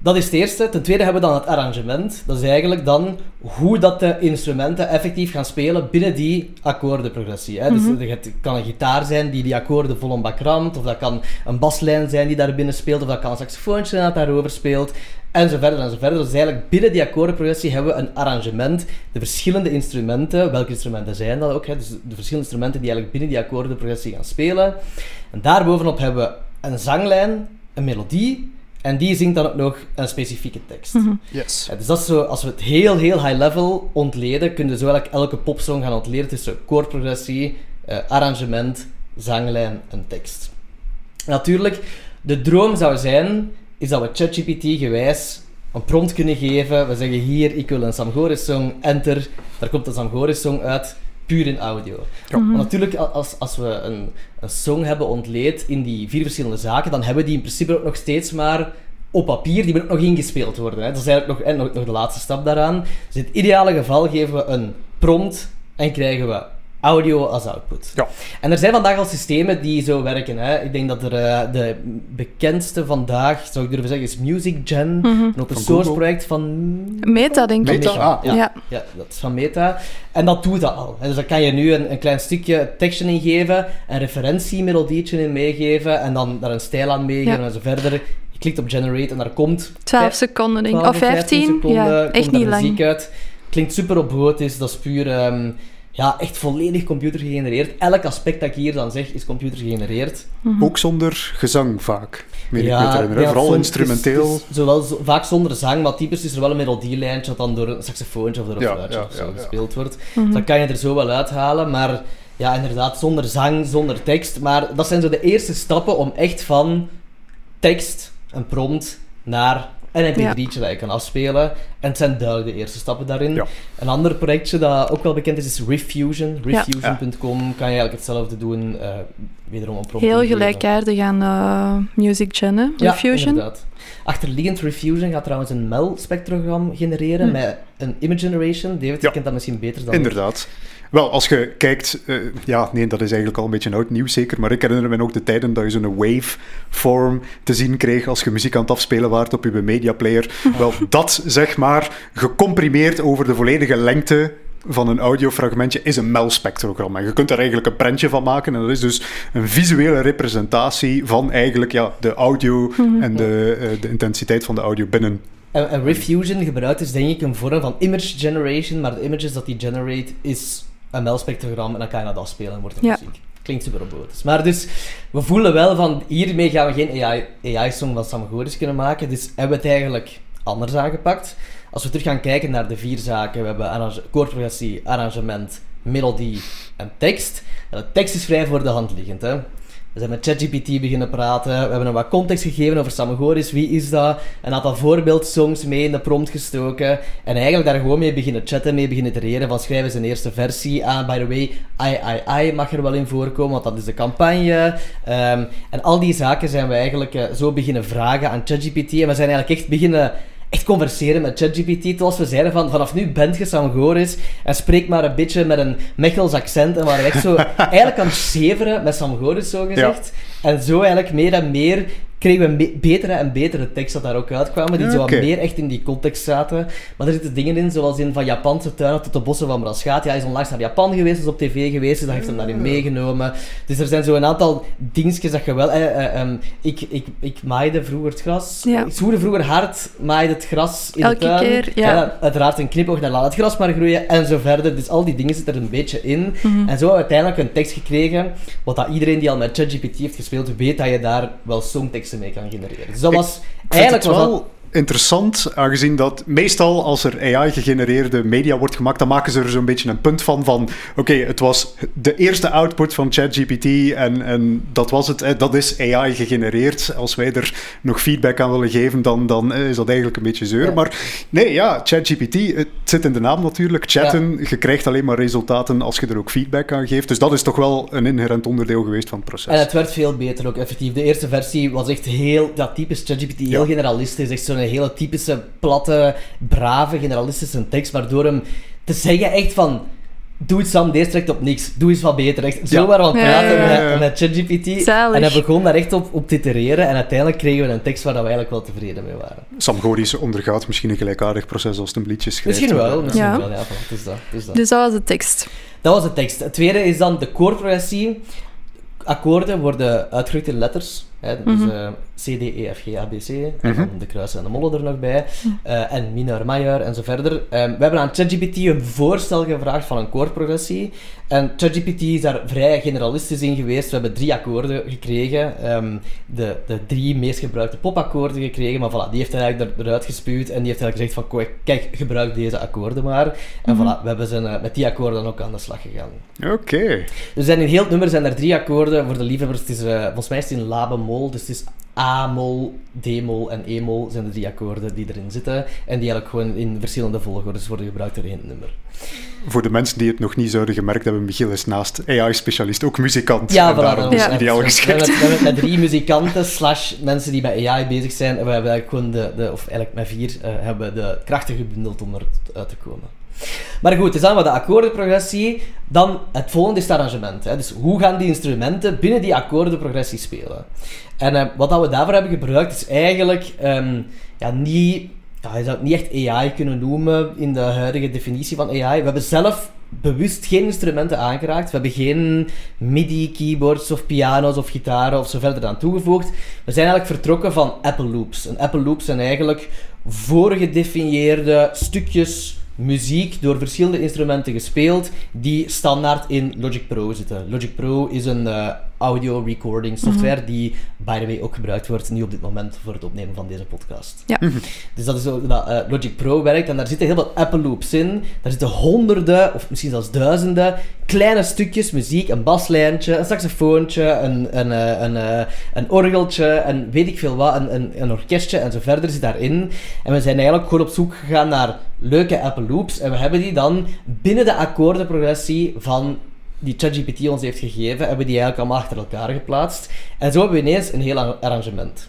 Dat is het eerste. Ten tweede hebben we dan het arrangement. Dat is eigenlijk dan hoe dat de instrumenten effectief gaan spelen binnen die akkoordenprogressie. Hè. Dus het kan een gitaar zijn die die akkoorden vol bak ramt, of dat kan een baslijn zijn die daar binnen speelt, of dat kan een saxofoontje zijn dat daarover speelt, en zo verder en zo verder. Dus eigenlijk binnen die akkoordenprogressie hebben we een arrangement. De verschillende instrumenten, welke instrumenten zijn dat ook, hè? dus de verschillende instrumenten die eigenlijk binnen die akkoordenprogressie gaan spelen. En daarbovenop hebben we een zanglijn, een melodie, en die zingt dan ook nog een specifieke tekst. Yes. Ja, dus dat is zo, als we het heel, heel high level ontleden, kunnen we zo eigenlijk elke popsong gaan ontleden tussen koorprogressie, eh, arrangement, zanglijn en tekst. Natuurlijk, de droom zou zijn, is dat we ChatGPT gewijs een prompt kunnen geven. We zeggen hier, ik wil een Sam Goris song, enter, daar komt een Sam Goris song uit, puur in audio. Ja. Maar natuurlijk, als, als we een, een song hebben ontleed in die vier verschillende zaken, dan hebben die in principe ook nog steeds maar op papier, die moeten ook nog ingespeeld worden. Hè. Dat is eigenlijk nog, en nog, nog de laatste stap daaraan. Dus in het ideale geval geven we een prompt en krijgen we audio als output. Ja. En er zijn vandaag al systemen die zo werken. Hè. Ik denk dat er eh, de bekendste vandaag, zou ik durven zeggen, is MusicGen. Een open Van source Google. project van... Meta, denk ik. Meta? Ah. ja. Ja. Ja, dat is van Meta. En dat doet dat al. hè. Dus dan kan je nu een, een klein stukje tekstje ingeven, een referentiemelodietje in meegeven en dan daar een stijl aan meegeven Ja. en zo verder. Je klikt op generate en daar komt 12 seconden, denk ik. 12 Of 15. seconden, ja, komt echt er niet muziek lang. uit. Klinkt super is, dat is puur... ehm, ja, echt volledig computer gegenereerd. Elk aspect dat ik hier dan zeg, is computer gegenereerd. Ook zonder gezang vaak. Meen ik me Vooral instrumenteel. het is- het is zowel zo- vaak zonder zang, maar typisch is er wel een melodielijntje dat dan door een saxofoontje of door een Ja, fluitje ja, of zo ja, ja. gespeeld wordt. Dus dat kan je er zo wel uithalen, maar ja, inderdaad, zonder zang, zonder tekst. Maar dat zijn zo de eerste stappen om echt van tekst, een prompt, naar een mp3'tje dat je kan afspelen. En het zijn duidelijk de eerste stappen daarin. Ja. Een ander projectje dat ook wel bekend is, is Rifffusion. Ja. Rifffusion.com kan je eigenlijk hetzelfde doen. eh, wederom een prompt Heel gelijkaardig aan eh, Music Gen, hè? Ja, Refusion. inderdaad. Achterliggend Refusion gaat trouwens een MEL-spectrogram genereren Hm. met een image generation. David, Ja. je kent dat misschien beter dan Inderdaad. Wel, als je kijkt, eh, ja, nee, dat is eigenlijk al een beetje oud nieuws zeker, maar ik herinner me ook de tijden dat je zo'n waveform te zien kreeg als je muziek aan het afspelen waart op je mediaplayer. [LAUGHS] Wel, dat zeg maar, gecomprimeerd over de volledige lengte van een audiofragmentje is een MEL-spectrogram. En je kunt er eigenlijk een prentje van maken en dat is dus een visuele representatie van eigenlijk ja, de audio [LAUGHS] en de, eh, de intensiteit van de audio binnen En, en Refusion gebruikt dus denk ik een vorm van image generation, maar de images dat die generate is een MEL-spectrogram en dan kan je dat afspelen en wordt het Ja. muziek. Klinkt super robotisch. Maar dus, we voelen wel van, hiermee gaan we geen AI AI-song van Sam Goris kunnen maken, dus hebben we het eigenlijk anders aangepakt. Als we terug gaan kijken naar de vier zaken, we hebben arrange- koordprogressie, arrangement, melodie en tekst. En de tekst is vrij voor de hand liggend, hè. We zijn met ChatGPT beginnen praten. We hebben hem wat context gegeven over Samagoris. Wie is dat? Een aantal voorbeeldsongs mee in de prompt gestoken. En eigenlijk daar gewoon mee beginnen chatten, mee beginnen itereren. Van schrijven een eerste versie aan. By the way, I, I, I mag er wel in voorkomen, want dat is de campagne. Ehm, en al die zaken zijn we eigenlijk eh, zo beginnen vragen aan ChatGPT. En we zijn eigenlijk echt beginnen echt converseren met ChatGPT. Zoals we zeiden van, vanaf nu bent je Sam Goris en spreek maar een beetje met een Mechels accent. En waren we echt zo [LAUGHS] eigenlijk aan het zeveren met Sam Goris, zo gezegd. En zo eigenlijk meer en meer kregen we een be- betere en betere tekst dat daar ook uitkwamen, die Ja, zo wat meer echt in die context zaten. Maar er zitten dingen in, zoals in van Japanse tuinen tot de bossen van Braschaat. Ja, hij is onlangs naar Japan geweest, is op tv geweest, dus dat heeft hem daarin meegenomen. Dus er zijn zo een aantal dingetjes dat je wel... eh, eh, ehm, ik, ik, ik maaide vroeger het gras. Ja. Ik zwoerde vroeger hard, maaide het gras in Elke de tuin. keer, ja. uiteraard een knipoog naar laat het gras maar groeien en zo verder. Dus al die dingen zitten er een beetje in. Mhm. En zo hebben we uiteindelijk een tekst gekregen, wat dat iedereen die al met ChatGPT heeft gespeeld, weet dat je daar wel songteksten mee kan genereren. Dus dat was... Ik Eigenlijk was dat... interessant, aangezien dat meestal als er AI-gegenereerde media wordt gemaakt, dan maken ze er zo'n beetje een punt van van oké, het was de eerste output van ChatGPT en, en dat was het, dat is AI gegenereerd. Als wij er nog feedback aan willen geven, dan, dan eh, is dat eigenlijk een beetje zeur. Ja. Maar nee, ja, ChatGPT, het zit in de naam natuurlijk, chatten, je krijgt alleen maar resultaten als je er ook feedback aan geeft. Dus dat is toch wel een inherent onderdeel geweest van het proces. En het werd veel beter ook, effectief. De eerste versie was echt heel, dat typisch ChatGPT, heel Ja. generalistisch. Echt zo'n hele typische, platte, brave, generalistische tekst, waardoor hem te zeggen echt van... Doe het Sam, deze trekt op niks. Doe eens wat beter. Echt, zo Ja. waren we aan het Ja, praten ja, ja. met, met ChatGPT. En hij begon daar echt op, op te itereren. En uiteindelijk kregen we een tekst waar dat we eigenlijk wel tevreden mee waren. Sam Goris ondergaat misschien een gelijkaardig proces als het een liedje schrijft. Misschien wel, misschien Ja. wel. Ja, voilà, is dat. Dat. Dus dat was de tekst. Dat was de tekst. Het tweede is dan de koordprogressie. Akkoorden worden uitgedrukt in letters. Hè, dus Mhm. eh, C, D, E, F, G, A, B, C. En Mhm. dan de kruisen en de mollen er nog bij. Eh, en mineur, majeur en zo verder. Ehm, we hebben aan ChatGPT een voorstel gevraagd van een koordprogressie. En ChatGPT is daar vrij generalistisch in geweest. We hebben drie akkoorden gekregen. Ehm, de, de drie meest gebruikte popakkoorden gekregen. Maar voilà, die heeft hij eigenlijk er- eruit gespuwd. En die heeft eigenlijk gezegd van, "Kijk, gebruik deze akkoorden maar. En voilà, we hebben zijn, eh, met die akkoorden ook aan de slag gegaan. Oké. Dus er zijn in heel het nummer zijn er drie akkoorden. Voor de liefhebbers, het is, volgens mij is het in la Dus het is A-mol, D-mol en E-mol zijn de drie akkoorden die erin zitten. En die eigenlijk gewoon in verschillende volgordes worden gebruikt door één nummer. Voor de mensen die het nog niet zouden gemerkt hebben, Michiel is naast AI-specialist ook muzikant. Ja, en voilà, is echt ideaal geschikt. hebben, we hebben met drie muzikanten slash mensen die bij AI bezig zijn. En we hebben eigenlijk gewoon de, de of eigenlijk met vier, eh, hebben de krachten gebundeld om eruit te komen. Maar goed, het is dan wat de akkoordenprogressie. Dan het volgende is het arrangement. Hè. Dus hoe gaan die instrumenten binnen die akkoordenprogressie spelen? En eh, wat dat we daarvoor hebben gebruikt is eigenlijk ehm, ja, niet... Je zou het niet echt AI kunnen noemen in de huidige definitie van AI. We hebben zelf bewust geen instrumenten aangeraakt. We hebben geen MIDI-keyboards of piano's of gitaren of zo verder aan toegevoegd. We zijn eigenlijk vertrokken van Apple Loops. En Apple Loops zijn eigenlijk voorgedefinieerde stukjes muziek door verschillende instrumenten gespeeld die standaard in Logic Pro zitten. Logic Pro is een, eh, audio recording software, die by the way ook gebruikt wordt nu op dit moment voor het opnemen van deze podcast. Ja. Dus dat is zo dat eh, Logic Pro werkt en daar zitten heel veel Apple loops in. Daar zitten honderden of misschien zelfs duizenden kleine stukjes muziek, een baslijntje, een saxofoontje, een, een, eh, een, eh, een orgeltje en weet ik veel wat, een, een, een orkestje en zo verder zit daarin. En we zijn eigenlijk gewoon op zoek gegaan naar leuke Apple loops en we hebben die dan binnen de akkoordenprogressie van die ChatGPT ons heeft gegeven, hebben we die eigenlijk allemaal achter elkaar geplaatst. En zo hebben we ineens een heel arrangement.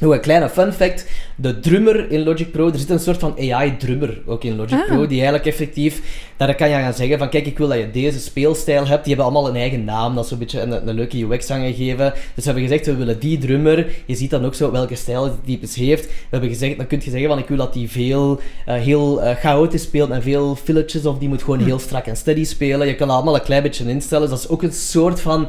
Nog een kleine fun fact. De drummer in Logic Pro, er zit een soort van AI-drummer ook in Logic Ah. Pro, die eigenlijk effectief, daar kan je gaan zeggen van kijk, ik wil dat je deze speelstijl hebt. Die hebben allemaal een eigen naam, dat is zo'n beetje een, een leuke UX aangegeven. Dus we hebben gezegd, we willen die drummer. Je ziet dan ook zo welke stijl die types heeft. We hebben gezegd, dan kun je zeggen van ik wil dat die veel, eh, heel eh, chaotisch speelt en veel filletjes, of die moet gewoon heel strak en steady spelen. Je kan dat allemaal een klein beetje instellen. Dus dat is ook een soort van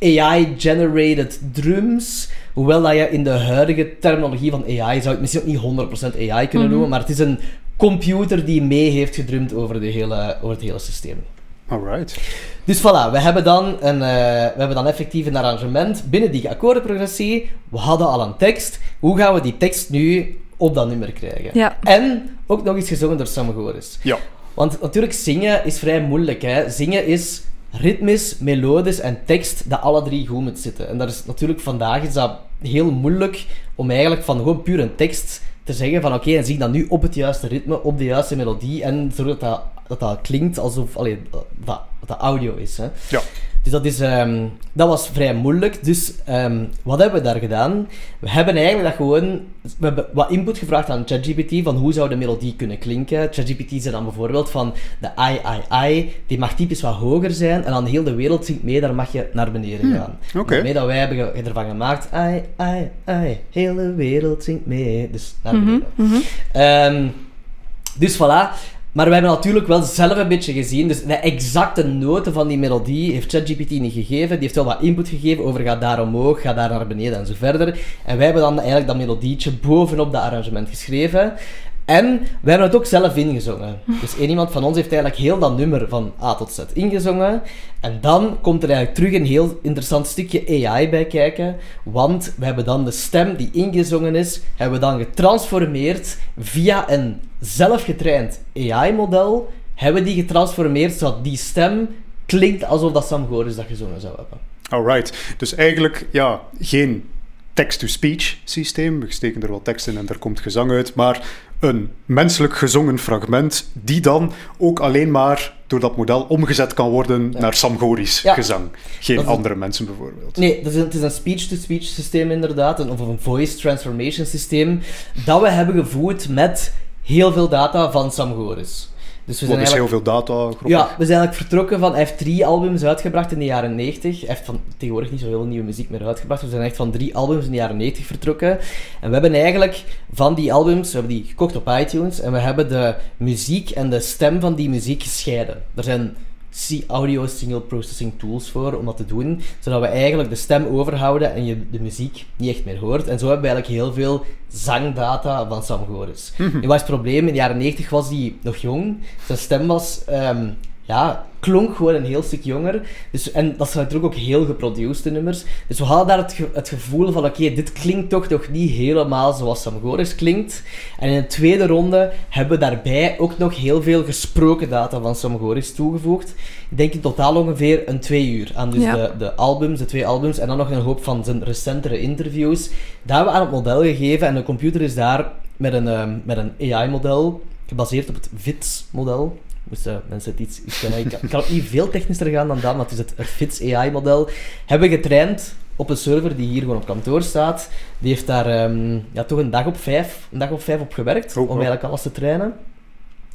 AI-generated drums. Hoewel dat je in de huidige terminologie van AI zou het misschien ook niet 100% AI kunnen noemen, maar het is een computer die mee heeft gedrumd over, de hele, over het hele systeem. Alright. Dus voilà, we hebben, dan een, eh, we hebben dan effectief een arrangement binnen die akkoordenprogressie. We hadden al een tekst. Hoe gaan we die tekst nu op dat nummer krijgen? Ja. En ook nog eens gezongen door Sam Goris. Ja. Want natuurlijk, zingen is vrij moeilijk. Hè? Zingen is ritmisch, melodisch en tekst dat alle drie goed moet zitten. En dat is natuurlijk vandaag is dat heel moeilijk om eigenlijk van gewoon puur een tekst te zeggen van oké, en zing dat nu op het juiste ritme, op de juiste melodie en zorg dat dat, dat, klinkt alsof allee, dat dat audio is. Hè? Ja. Dus dat, is, ehm, dat was vrij moeilijk. Dus ehm, wat hebben we daar gedaan? We hebben eigenlijk dat gewoon... We hebben wat input gevraagd aan ChatGPT van hoe zou de melodie kunnen klinken. ChatGPT zei dan bijvoorbeeld van de I, I, I, die mag typisch wat hoger zijn en dan heel de wereld zingt mee, daar mag je naar beneden gaan. oké. Daarmee dat wij hebben ervan gemaakt, I, I, I, heel de wereld zingt mee. Dus naar beneden. Ehm, dus voilà. Maar we hebben natuurlijk wel zelf een beetje gezien. Dus de exacte noten van die melodie heeft ChatGPT niet gegeven. Die heeft wel wat input gegeven over ga daar omhoog, ga daar naar beneden en zo verder. En wij hebben dan eigenlijk dat melodietje bovenop dat arrangement geschreven. En we hebben het ook zelf ingezongen. Dus één iemand van ons heeft eigenlijk heel dat nummer van A tot Z ingezongen. En dan komt er eigenlijk terug een heel interessant stukje AI bij kijken. Want we hebben dan de stem die ingezongen is, hebben we dan getransformeerd via een zelfgetraind AI-model. Hebben we die getransformeerd zodat die stem klinkt alsof dat Sam Goris dat gezongen zou hebben. Alright. Dus eigenlijk, ja, geen text-to-speech systeem. We steken er wel tekst in en er komt gezang uit. Maar een menselijk gezongen fragment die dan ook alleen maar door dat model omgezet kan worden naar Sam Goris Ja. gezang. Geen Dat is- andere mensen bijvoorbeeld. Nee, dat is het is een speech-to-speech systeem inderdaad, of een voice transformation systeem, dat we hebben gevoed met heel veel data van Sam Goris. Dus we Wat zijn is heel veel data. grof- Ja, we zijn eigenlijk vertrokken van... Hij heeft drie albums uitgebracht in de jaren 90. Hij heeft van, tegenwoordig niet zo heel nieuwe muziek meer uitgebracht. We zijn echt van drie albums in de jaren 90 vertrokken. En we hebben eigenlijk van die albums... We hebben die gekocht op iTunes. En we hebben de muziek en de stem van die muziek gescheiden. Er zijn audio signal processing tools voor om dat te doen. Zodat we eigenlijk de stem overhouden en je de muziek niet echt meer hoort. En zo hebben we eigenlijk heel veel zangdata van Sam Goris. Wat is het probleem? In de jaren 90 was hij nog jong. Zijn stem was... ehm, ja, klonk gewoon een heel stuk jonger. Dus, en dat zijn natuurlijk ook heel geproduceerde nummers. Dus we hadden daar het, ge- het gevoel van, oké, dit klinkt toch nog niet helemaal zoals Sam Goris klinkt. En in de tweede ronde hebben we daarbij ook nog heel veel gesproken data van Sam Goris toegevoegd. Ik denk in totaal ongeveer een twee uur aan dus Ja. de, de albums, de twee albums, en dan nog een hoop van zijn recentere interviews. Dat hebben we aan het model gegeven en de computer is daar met een, ehm, met een AI-model, gebaseerd op het VITS-model. Moesten mensen het iets, iets kennen. Ik kan, ik kan ook niet veel technischer gaan dan dat, maar het is het, het FITS AI-model. Hebben we getraind op een server die hier gewoon op kantoor staat. Die heeft daar ehm, ja, toch een dag op vijf, een dag op vijf op gewerkt, Oh, om wow. eigenlijk alles te trainen.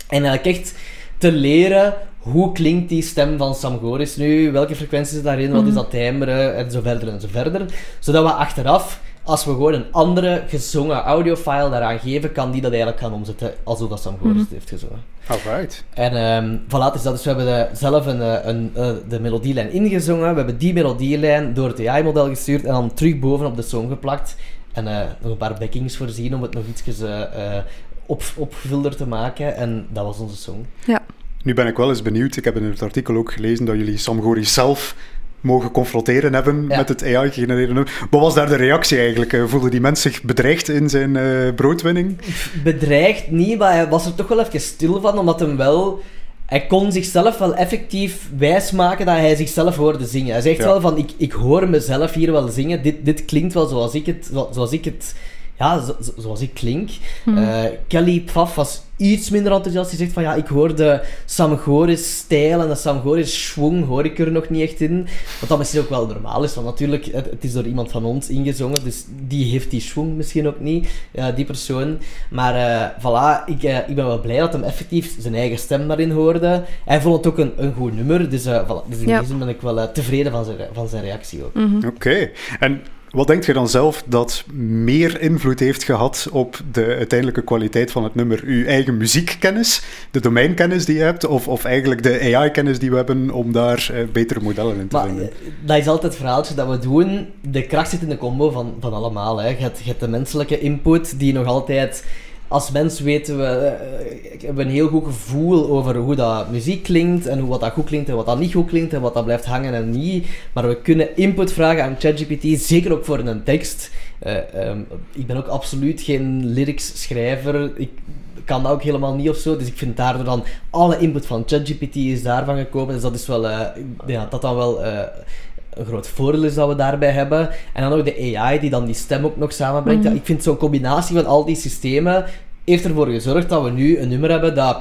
En eigenlijk echt te leren hoe klinkt die stem van Sam Goris nu, welke frequenties zit daarin, wat is dat timbre, en zo verder en zo verder. Zodat we achteraf, als we gewoon een andere gezongen audiofile daaraan geven, kan die dat eigenlijk gaan omzetten alsof dat Sam Goris het heeft gezongen. Alright. En ehm voilà, dus, dat, dus we hebben de, zelf een, eh, een, eh, de melodielijn ingezongen. We hebben die melodielijn door het AI-model gestuurd en dan terug bovenop de song geplakt. En eh, nog een paar backings voorzien om het nog iets eh, eh, op, opgevulder te maken. En dat was onze song. Ja. Nu ben ik wel eens benieuwd. Ik heb in het artikel ook gelezen dat jullie Sam Goris zelf mogen confronteren hebben Ja. met het AI-gegenereerde nummer. Wat was daar de reactie eigenlijk? Eh, Voelde die mens zich bedreigd in zijn eh, broodwinning? bedreigd niet, maar hij was er toch wel even stil van, omdat hem wel... Hij kon zichzelf wel effectief wijsmaken dat hij zichzelf hoorde zingen. Hij zegt Ja. wel van, ik, ik hoor mezelf hier wel zingen. Dit, dit klinkt wel zoals ik het... zo- Zoals ik het ja, zo- zo- zoals ik klink. Eh, Kelly Pfaff was iets minder enthousiast. Die zegt van, ja, ik hoor de Sam Goris stijl en de Sam Goris schwung hoor ik er nog niet echt in. Wat dat misschien ook wel normaal is, want natuurlijk, het, het is door iemand van ons ingezongen, dus die heeft die schwung misschien ook niet, ja, die persoon. Maar eh, voilà, ik, eh, ik ben wel blij dat hem effectief zijn eigen stem daarin hoorde. Hij vond het ook een, een goed nummer, dus, eh, voilà, dus in Ja. die zin ben ik wel tevreden van zijn, van zijn reactie ook. Oké. En wat denk je dan zelf dat meer invloed heeft gehad op de uiteindelijke kwaliteit van het nummer? Uw eigen muziekkennis, de domeinkennis die je hebt, of, of eigenlijk de AI-kennis die we hebben om daar eh, betere modellen in te Maar vinden? eh, dat is altijd het verhaaltje dat we doen. De kracht zit in de combo van, van allemaal. Hè. Je, hebt, je hebt de menselijke input die nog altijd... Als mens weten we, eh, hebben we een heel goed gevoel over hoe dat muziek klinkt en hoe wat dat goed klinkt en wat dat niet goed klinkt en wat dat blijft hangen en niet. Maar we kunnen input vragen aan ChatGPT, zeker ook voor een tekst. Eh, ehm, ik ben ook absoluut geen lyrics schrijver. Ik kan dat ook helemaal niet of zo. Dus ik vind daardoor dan alle input van ChatGPT is daarvan gekomen. Dus dat is wel, eh, ja, dat dan wel een groot voordeel is dat we daarbij hebben. En dan ook de AI die dan die stem ook nog samenbrengt. Ja, ik vind zo'n combinatie van al die systemen heeft ervoor gezorgd dat we nu een nummer hebben dat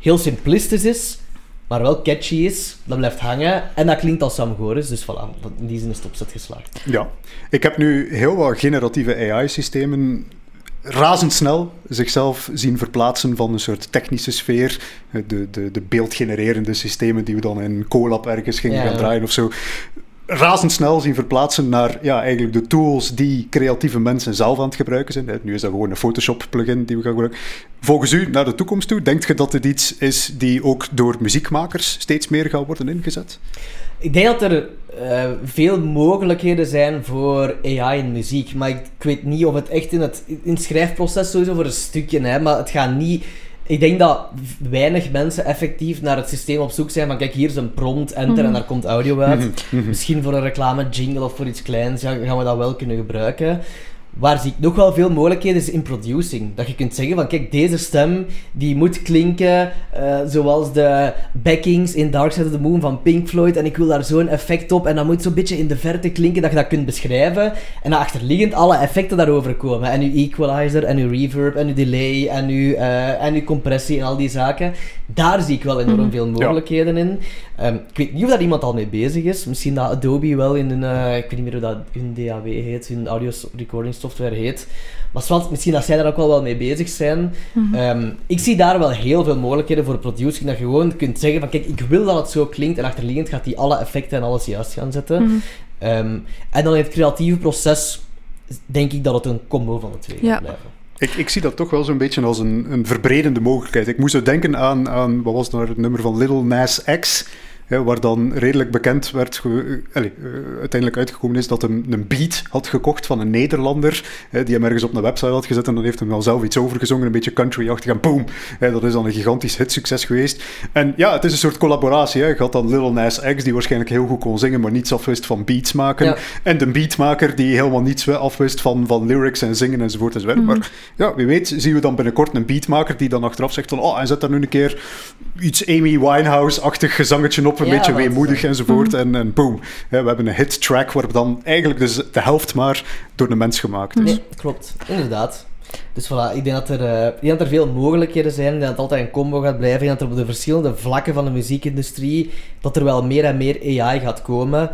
heel simplistisch is, maar wel catchy is. Dat blijft hangen en dat klinkt als Sam Goris. Dus voilà, in die zin is het opzet geslaagd. Ja, ik heb nu heel wat generatieve AI-systemen razendsnel zichzelf zien verplaatsen van een soort technische sfeer. De, de, de beeldgenererende systemen die we dan in Colab ergens gingen Ja, gaan draaien of zo. Razendsnel zien verplaatsen naar ja, eigenlijk de tools die creatieve mensen zelf aan het gebruiken zijn. Nu is dat gewoon een Photoshop-plugin die we gaan gebruiken. Volgens u, naar de toekomst toe, denkt je dat dit iets is die ook door muziekmakers steeds meer gaat worden ingezet? Ik denk dat er eh, veel mogelijkheden zijn voor AI in muziek, maar ik, weet niet of het echt in het, in schrijfproces sowieso voor een stukje, hè, maar het gaat niet... Ik denk dat weinig mensen effectief naar het systeem op zoek zijn van kijk, hier is een prompt, enter en daar komt audio uit. Misschien voor een reclame jingle of voor iets kleins ja, gaan we dat wel kunnen gebruiken. Waar zie ik nog wel veel mogelijkheden is in producing. Dat je kunt zeggen van kijk, deze stem die moet klinken eh, zoals de backings in Dark Side of the Moon van Pink Floyd en ik wil daar zo'n effect op en dat moet zo'n beetje in de verte klinken dat je dat kunt beschrijven en dan achterliggend alle effecten daarover komen. En uw equalizer en uw reverb en uw delay en uw, eh, en uw compressie en al die zaken. Daar zie ik wel enorm veel mogelijkheden in. Ehm, ik weet niet of daar iemand al mee bezig is. Misschien dat Adobe wel in hun, eh, ik weet niet meer hoe dat hun DAW heet, hun audio recording software heet. Maar zwart, misschien dat zij daar ook wel wel mee bezig zijn. Ehm, ik zie daar wel heel veel mogelijkheden voor producing. Dat je gewoon kunt zeggen van kijk, ik wil dat het zo klinkt. En achterliggend gaat hij alle effecten en alles juist gaan zetten. Ehm, en dan in het creatieve proces denk ik dat het een combo van de twee Ja. gaat blijven. Ik, ik zie dat toch wel zo'n beetje als een, een verbredende mogelijkheid. Ik moest zo denken aan, aan wat was het nou, het nummer van Little Nas X, hè, waar dan redelijk bekend werd, ge- eh, eh, uiteindelijk uitgekomen is dat hij een beat had gekocht van een Nederlander, hè, die hem ergens op een website had gezet en dan heeft hij wel zelf iets overgezongen, een beetje country-achtig en boom, hè, dat is dan een gigantisch hitsucces geweest. En ja, het is een soort collaboratie. Hè. Je had dan Little Nas X, die waarschijnlijk heel goed kon zingen, maar niets afwist van beats maken. Ja. En de beatmaker die helemaal niets afwist van, van lyrics en zingen enzovoort enzovoort. Maar ja, wie weet zien we dan binnenkort een beatmaker die dan achteraf zegt van oh, en zet daar nu een keer iets Amy Winehouse-achtig gezangetje op, een Ja, beetje weemoedig enzovoort. En, en boom, hè, we hebben een hit track waar dan eigenlijk dus de helft maar door de mens gemaakt is. Nee, klopt. Inderdaad. Dus voilà, ik denk dat er, eh, ik denk dat er veel mogelijkheden zijn. Ik denk dat het altijd een combo gaat blijven. Ik denk dat er op de verschillende vlakken van de muziekindustrie, dat er wel meer en meer AI gaat komen.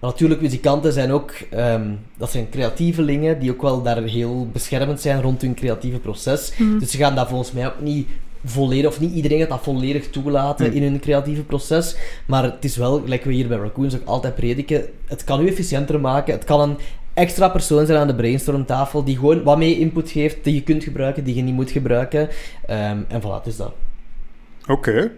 Maar natuurlijk, muzikanten zijn ook, ehm, dat zijn creatievelingen, die ook wel daar heel beschermend zijn rond hun creatieve proces. Dus ze gaan dat volgens mij ook niet volledig, of niet iedereen gaat dat volledig toelaten in hun creatieve proces. Maar het is wel, gelijk we hier bij Raccoons ook altijd prediken, het kan u efficiënter maken. Het kan een extra persoon zijn aan de brainstormtafel die gewoon wat meer input geeft, die je kunt gebruiken, die je niet moet gebruiken. Ehm, en voilà, dus dat. Oké.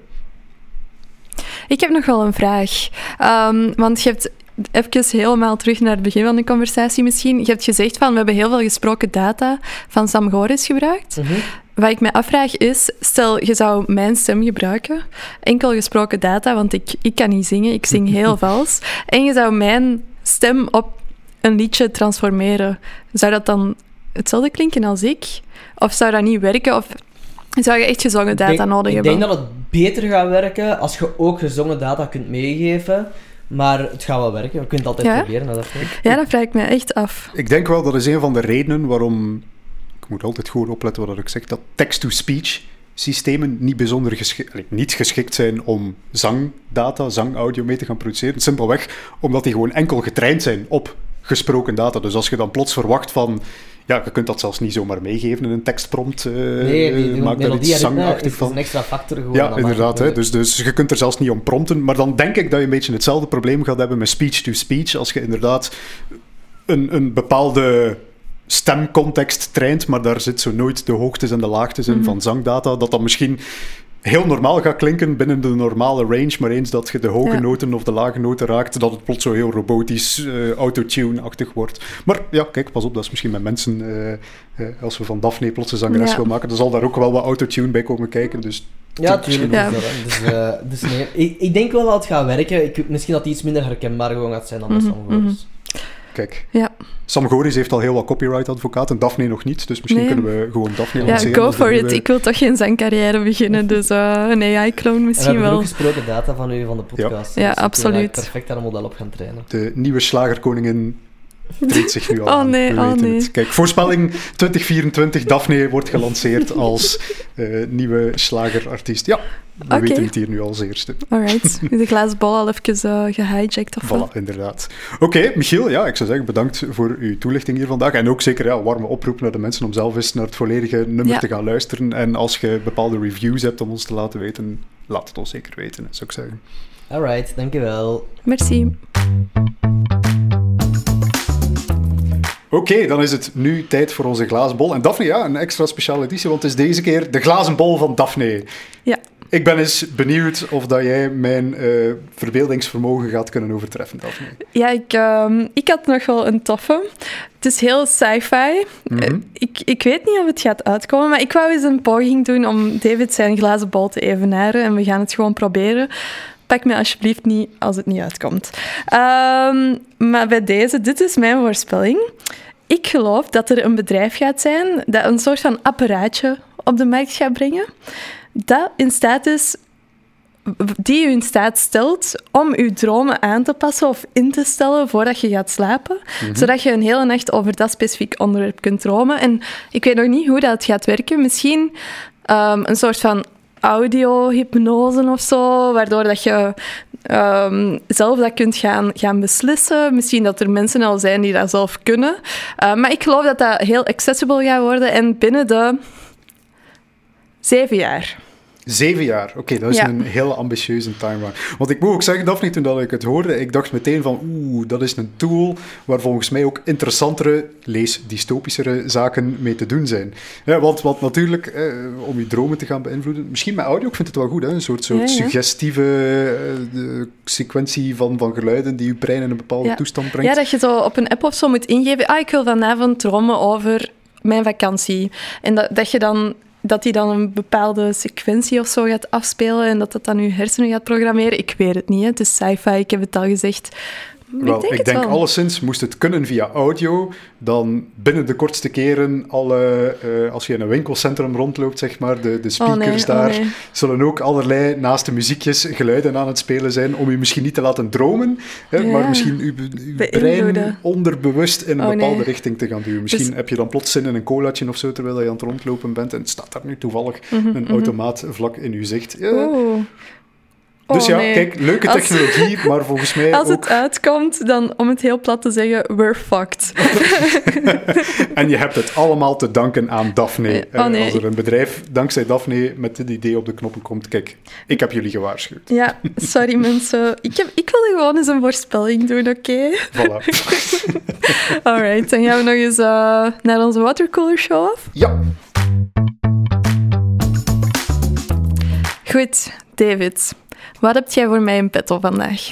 Ik heb nog wel een vraag. Ehm, want je hebt even helemaal terug naar het begin van de conversatie misschien. Je hebt gezegd van, we hebben heel veel gesproken data van Sam Goris gebruikt. Mhm. Wat ik me afvraag is, stel je zou mijn stem gebruiken, enkel gesproken data, want ik, ik kan niet zingen, ik zing heel [LAUGHS] vals, en je zou mijn stem op een liedje transformeren. Zou dat dan hetzelfde klinken als ik? Of zou dat niet werken? Of zou je echt gezongen data ik denk, nodig ik hebben? denk dat het beter gaat werken als je ook gezongen data kunt meegeven. Maar het gaat wel werken. Je kunt het altijd Ja? proberen. Dat. Ja, dat vraag ik me echt af. Ik denk wel, dat is een van de redenen waarom... Ik moet altijd gewoon opletten wat ik zeg. Dat text-to-speech systemen niet bijzonder geschikt, niet geschikt zijn om zangdata, zangaudio mee te gaan produceren. Simpelweg omdat die gewoon enkel getraind zijn op gesproken data. Dus als je dan plots verwacht van... Ja, je kunt dat zelfs niet zomaar meegeven in een tekstprompt. eh Nee, die, die maak daar melodie iets ritme zangachtig is, is van. een extra factor gewoon. Ja, inderdaad. Hè. Dus, dus je kunt er zelfs niet om prompten. Maar dan denk ik dat je een beetje hetzelfde probleem gaat hebben met speech-to-speech. Als je inderdaad een, een bepaalde stemcontext traint, maar daar zit zo nooit de hoogtes en de laagtes in van zangdata, dat dat misschien heel normaal gaat klinken binnen de normale range, maar eens dat je de hoge Ja. noten of de lage noten raakt, dat het plots zo heel robotisch, eh, autotune-achtig wordt. Maar ja, kijk, pas op, dat is misschien met mensen, eh, eh, als we van Daphne plots een zangeres Ja. wil maken, dan zal daar ook wel wat autotune bij komen kijken, dus Ja, tuurlijk. Ja. Dus, eh, dus nee, ik, ik denk wel dat het gaat werken. Ik, misschien dat het iets minder herkenbaar gewoon gaat zijn dan de Mhm, Sam Ja, Sam Goris heeft al heel wat copyright-advocaten, Daphne nog niet, dus misschien Nee. kunnen we gewoon Daphne ja lanceren. go als de for it. nieuwe- Ik wil toch geen zangcarrière beginnen, dus eh, een AI-clone En we misschien hebben wel. ook gesproken data van u van de podcast. Ja, dus we absoluut. perfect daar een model op gaan trainen. De nieuwe slagerkoningin treedt zich nu al Oh aan. nee, We oh weten nee. het. Kijk, voorspelling 2024, Daphne wordt gelanceerd als eh, nieuwe slagerartiest. Ja, we weten het hier nu als eerste. Alright, [LAUGHS] de glazen bal al even eh, gehijacked of wat? Voilà, inderdaad. Oké, Michiel, ja, ik zou zeggen bedankt voor uw toelichting hier vandaag. En ook zeker ja, warme oproep naar de mensen om zelf eens naar het volledige nummer Ja. te gaan luisteren. En als je bepaalde reviews hebt om ons te laten weten, laat het ons zeker weten, zou ik zeggen. Alright, dankjewel. Merci. Oké, dan is het nu tijd voor onze glazen bol. En Daphne, ja, een extra speciale editie, want het is deze keer de glazen bol van Daphne. Ja. Ik ben eens benieuwd of dat jij mijn eh, verbeeldingsvermogen gaat kunnen overtreffen, Daphne. Ja, ik, ehm, ik had nog wel een toffe. Het is heel sci-fi. Mhm. Eh, ik, ik weet niet of het gaat uitkomen, maar ik wou eens een poging doen om David zijn glazen bal te evenaren. En we gaan het gewoon proberen. Pak me alsjeblieft niet als het niet uitkomt. Ehm, maar bij deze, dit is mijn voorspelling. Ik geloof dat er een bedrijf gaat zijn dat een soort van apparaatje op de markt gaat brengen. Dat in staat is die u in staat stelt om uw dromen aan te passen of in te stellen voordat je gaat slapen. Zodat je een hele nacht over dat specifiek onderwerp kunt dromen. En ik weet nog niet hoe dat gaat werken. Misschien ehm, een soort van audio-hypnose of zo, waardoor dat je ehm, zelf dat kunt gaan, gaan beslissen. Misschien dat er mensen al zijn die dat zelf kunnen. Uh, maar ik geloof dat dat heel accessible gaat worden en binnen de zeven jaar. Zeven jaar, oké, dat is Ja. een heel ambitieuze timeline. Want ik moet ook zeggen, Daphne, toen dat ik het hoorde, ik dacht meteen van, oeh, dat is een tool waar volgens mij ook interessantere, lees dystopischere zaken mee te doen zijn. Ja, want, want natuurlijk, eh, om je dromen te gaan beïnvloeden, misschien met audio, ik vind het wel goed, hè? een soort, soort Ja, suggestieve eh, sequentie van, van geluiden die je brein in een bepaalde toestand brengt. Ja, dat je zo op een app of zo moet ingeven. Ah, ik wil vanavond dromen over mijn vakantie. En dat, dat je dan dat die dan een bepaalde sequentie of zo gaat afspelen en dat dat dan je hersenen gaat programmeren. Ik weet het niet, hè. het is sci-fi, ik heb het al gezegd. Wel, ik denk ik denk alleszins, moest het kunnen via audio, dan binnen de kortste keren alle, eh, als je in een winkelcentrum rondloopt, zeg maar, de, de Oh speakers oh daar, nee. zullen ook allerlei, naast de muziekjes, geluiden aan het spelen zijn, om je misschien niet te laten dromen, hè, Ja. maar misschien je, je brein onderbewust in een Oh, bepaalde nee. richting te gaan duwen. Misschien Dus- heb je dan plots zin in een colaatje of zo, terwijl je aan het rondlopen bent, en staat daar nu toevallig Mhm, een automaat vlak in je zicht. Ja. Oeh. Dus Oh, ja, nee. kijk, leuke Als- technologie, maar volgens mij Als ook... het uitkomt, dan om het heel plat te zeggen, we're fucked. [LAUGHS] En je hebt het allemaal te danken aan Daphne. Ja, oh Eh, nee. Als er een bedrijf dankzij Daphne met dit idee op de knoppen komt, kijk, ik heb jullie gewaarschuwd. Ja, sorry mensen. Ik, heb, ik wilde gewoon eens een voorspelling doen, oké? Voilà. [LAUGHS] Alright, dan gaan we nog eens eh, naar onze watercooler show af. Ja, Goed, David. Wat heb jij voor mij in petto vandaag?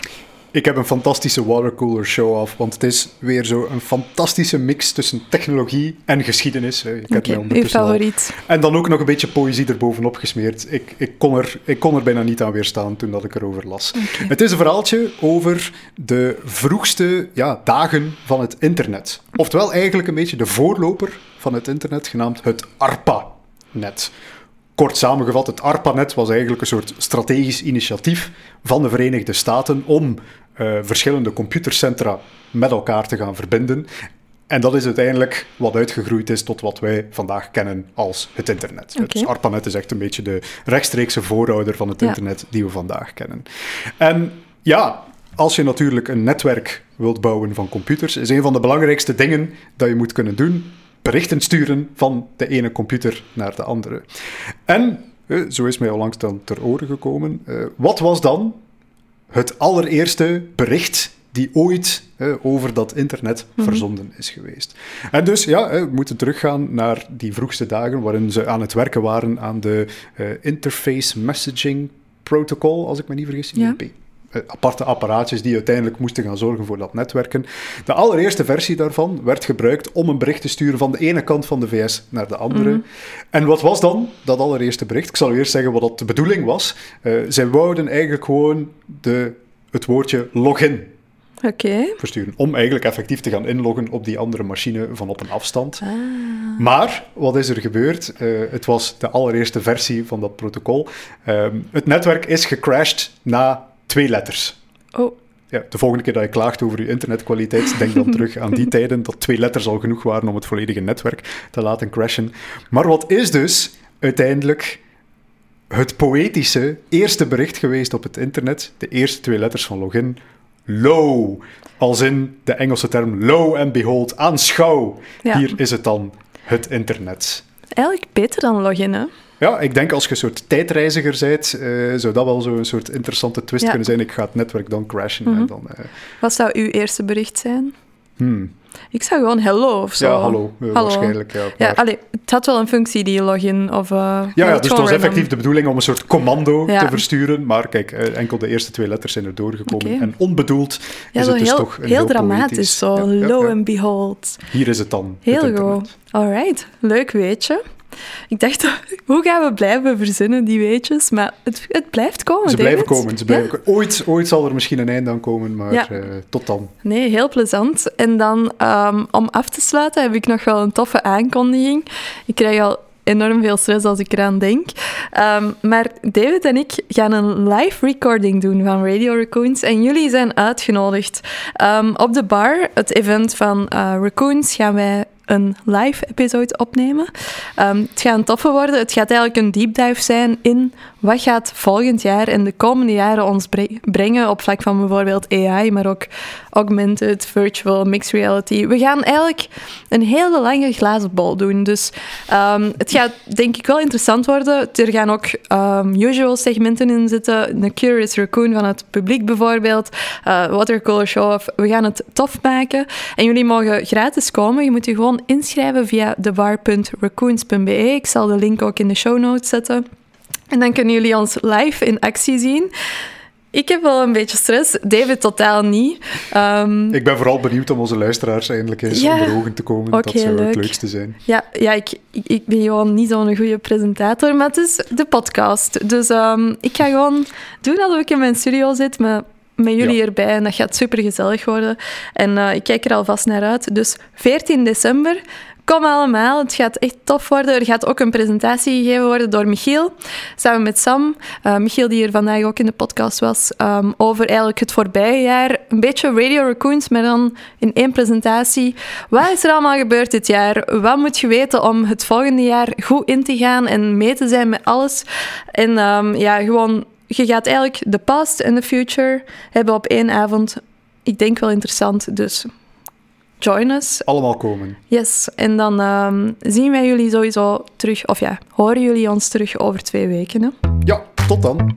ik heb een fantastische watercooler show-off, want het is weer zo een fantastische mix tussen technologie en geschiedenis. Je kent Oké, mij uw al. favoriet. En dan ook nog een beetje poëzie erbovenop gesmeerd. Ik, ik, kon er, ik kon er bijna niet aan weerstaan toen dat ik erover las. Het is een verhaaltje over de vroegste ja, dagen van het internet. Oftewel eigenlijk een beetje de voorloper van het internet, genaamd het ARPA-net. Kort samengevat, het ARPANET was eigenlijk een soort strategisch initiatief van de Verenigde Staten om eh, verschillende computercentra met elkaar te gaan verbinden. En dat is uiteindelijk wat uitgegroeid is tot wat wij vandaag kennen als het internet. Oké. Dus ARPANET is echt een beetje de rechtstreekse voorouder van het Ja. internet die we vandaag kennen. En ja, als je natuurlijk een netwerk wilt bouwen van computers, is een van de belangrijkste dingen dat je moet kunnen doen berichten sturen van de ene computer naar de andere. En, eh, zo is mij onlangs dan ter oren gekomen, eh, wat was dan het allereerste bericht die ooit eh, over dat internet verzonden is geweest. En dus, ja, we moeten teruggaan naar die vroegste dagen waarin ze aan het werken waren aan de Interface Messaging Protocol, als ik me niet vergis. IMP. Aparte apparaatjes die uiteindelijk moesten gaan zorgen voor dat netwerken. De allereerste versie daarvan werd gebruikt om een bericht te sturen van de ene kant van de VS naar de andere. En wat was dan dat allereerste bericht? Ik zal eerst zeggen wat dat de bedoeling was. Eh, zij wouden eigenlijk gewoon de, het woordje login versturen. Om eigenlijk effectief te gaan inloggen op die andere machine van op een afstand. Maar wat is er gebeurd? Eh, het was de allereerste versie van dat protocol. Ehm, het netwerk is gecrashed na twee letters. Oh, Ja, de volgende keer dat je klaagt over je internetkwaliteit, denk dan [LAUGHS] terug aan die tijden dat twee letters al genoeg waren om het volledige netwerk te laten crashen. Maar wat is dus uiteindelijk het poëtische eerste bericht geweest op het internet? De eerste twee letters van login. Low. Als in de Engelse term low and behold, aanschouw. Ja. Hier is het dan, het internet. eigenlijk beter dan login, hè? Ja, ik denk als je een soort tijdreiziger bent, eh, zou dat wel zo'n soort interessante twist Ja. kunnen zijn. Ik ga het netwerk dan crashen en Mhm. dan... eh, Wat zou uw eerste bericht zijn? hmm. Ik zou gewoon hello of zo. Ja, hallo. eh, Hallo. Waarschijnlijk, ja. Ja, allee, het had wel een functie, die login. Of, ja, ja, dus het was random. effectief de bedoeling om een soort commando Ja. te versturen. Maar kijk, enkel de eerste twee letters zijn er doorgekomen. En onbedoeld Ja, is het dus heel, toch een heel heel dramatisch, zo. Lo and behold. Hier is het dan. Heel goed. Alright, leuk weetje. Ik dacht, [LAUGHS] hoe gaan we blijven verzinnen, die weetjes? Maar het, het blijft komen, Ze blijven David. komen. Ze blijven Ja. ooit, ooit zal er misschien een einde aan komen, maar Ja. eh, tot dan. Nee, heel plezant. En dan, ehm, om af te sluiten, heb ik nog wel een toffe aankondiging. Ik krijg al enorm veel stress als ik eraan denk. Ehm, maar David en ik gaan een live recording doen van Radio Raccoons. En jullie zijn uitgenodigd. Ehm, op de bar, het event van eh, Raccoons, gaan wij een live episode opnemen. Ehm, het gaat een toffe worden. Het gaat eigenlijk een deep dive zijn in wat gaat volgend jaar en de komende jaren ons bre- brengen op vlak van bijvoorbeeld AI, maar ook augmented, virtual, mixed reality. We gaan eigenlijk een hele lange glazen bol doen. Dus ehm, het gaat denk ik wel interessant worden. Er gaan ook ehm, usual segmenten in zitten. Een Curious Raccoon van het publiek bijvoorbeeld. eh watercolor show-off. We gaan het tof maken. En jullie mogen gratis komen. Je moet je gewoon inschrijven via debar.raccoons.be. Ik zal de link ook in de show notes zetten. En dan kunnen jullie ons live in actie zien. Ik heb wel een beetje stress. David totaal niet. Ehm, Ik ben vooral benieuwd om onze luisteraars eindelijk eens Ja. onder ogen te komen. Dat zou het leuk. leukste zijn. ja, ja ik, ik, ik ben gewoon niet zo'n goede presentator, maar het is de podcast. Dus ehm, ik ga gewoon doen alsof ik in mijn studio zit met, met jullie Ja. erbij. En dat gaat super gezellig worden. En eh, ik kijk er alvast naar uit. Dus 14 december. Kom allemaal, het gaat echt tof worden. Er gaat ook een presentatie gegeven worden door Michiel, samen met Sam. Eh, Michiel, die hier vandaag ook in de podcast was, ehm, over eigenlijk het voorbije jaar. Een beetje Radio Raccoons, maar dan in één presentatie. Wat is er allemaal gebeurd dit jaar? Wat moet je weten om het volgende jaar goed in te gaan en mee te zijn met alles? En ehm, ja, gewoon, je gaat eigenlijk de past en de future hebben op één avond. Ik denk wel interessant, dus join us. Allemaal komen. Yes, en dan ehm, zien wij jullie sowieso terug, of ja, horen jullie ons terug over twee weken. Hè? Ja, tot dan.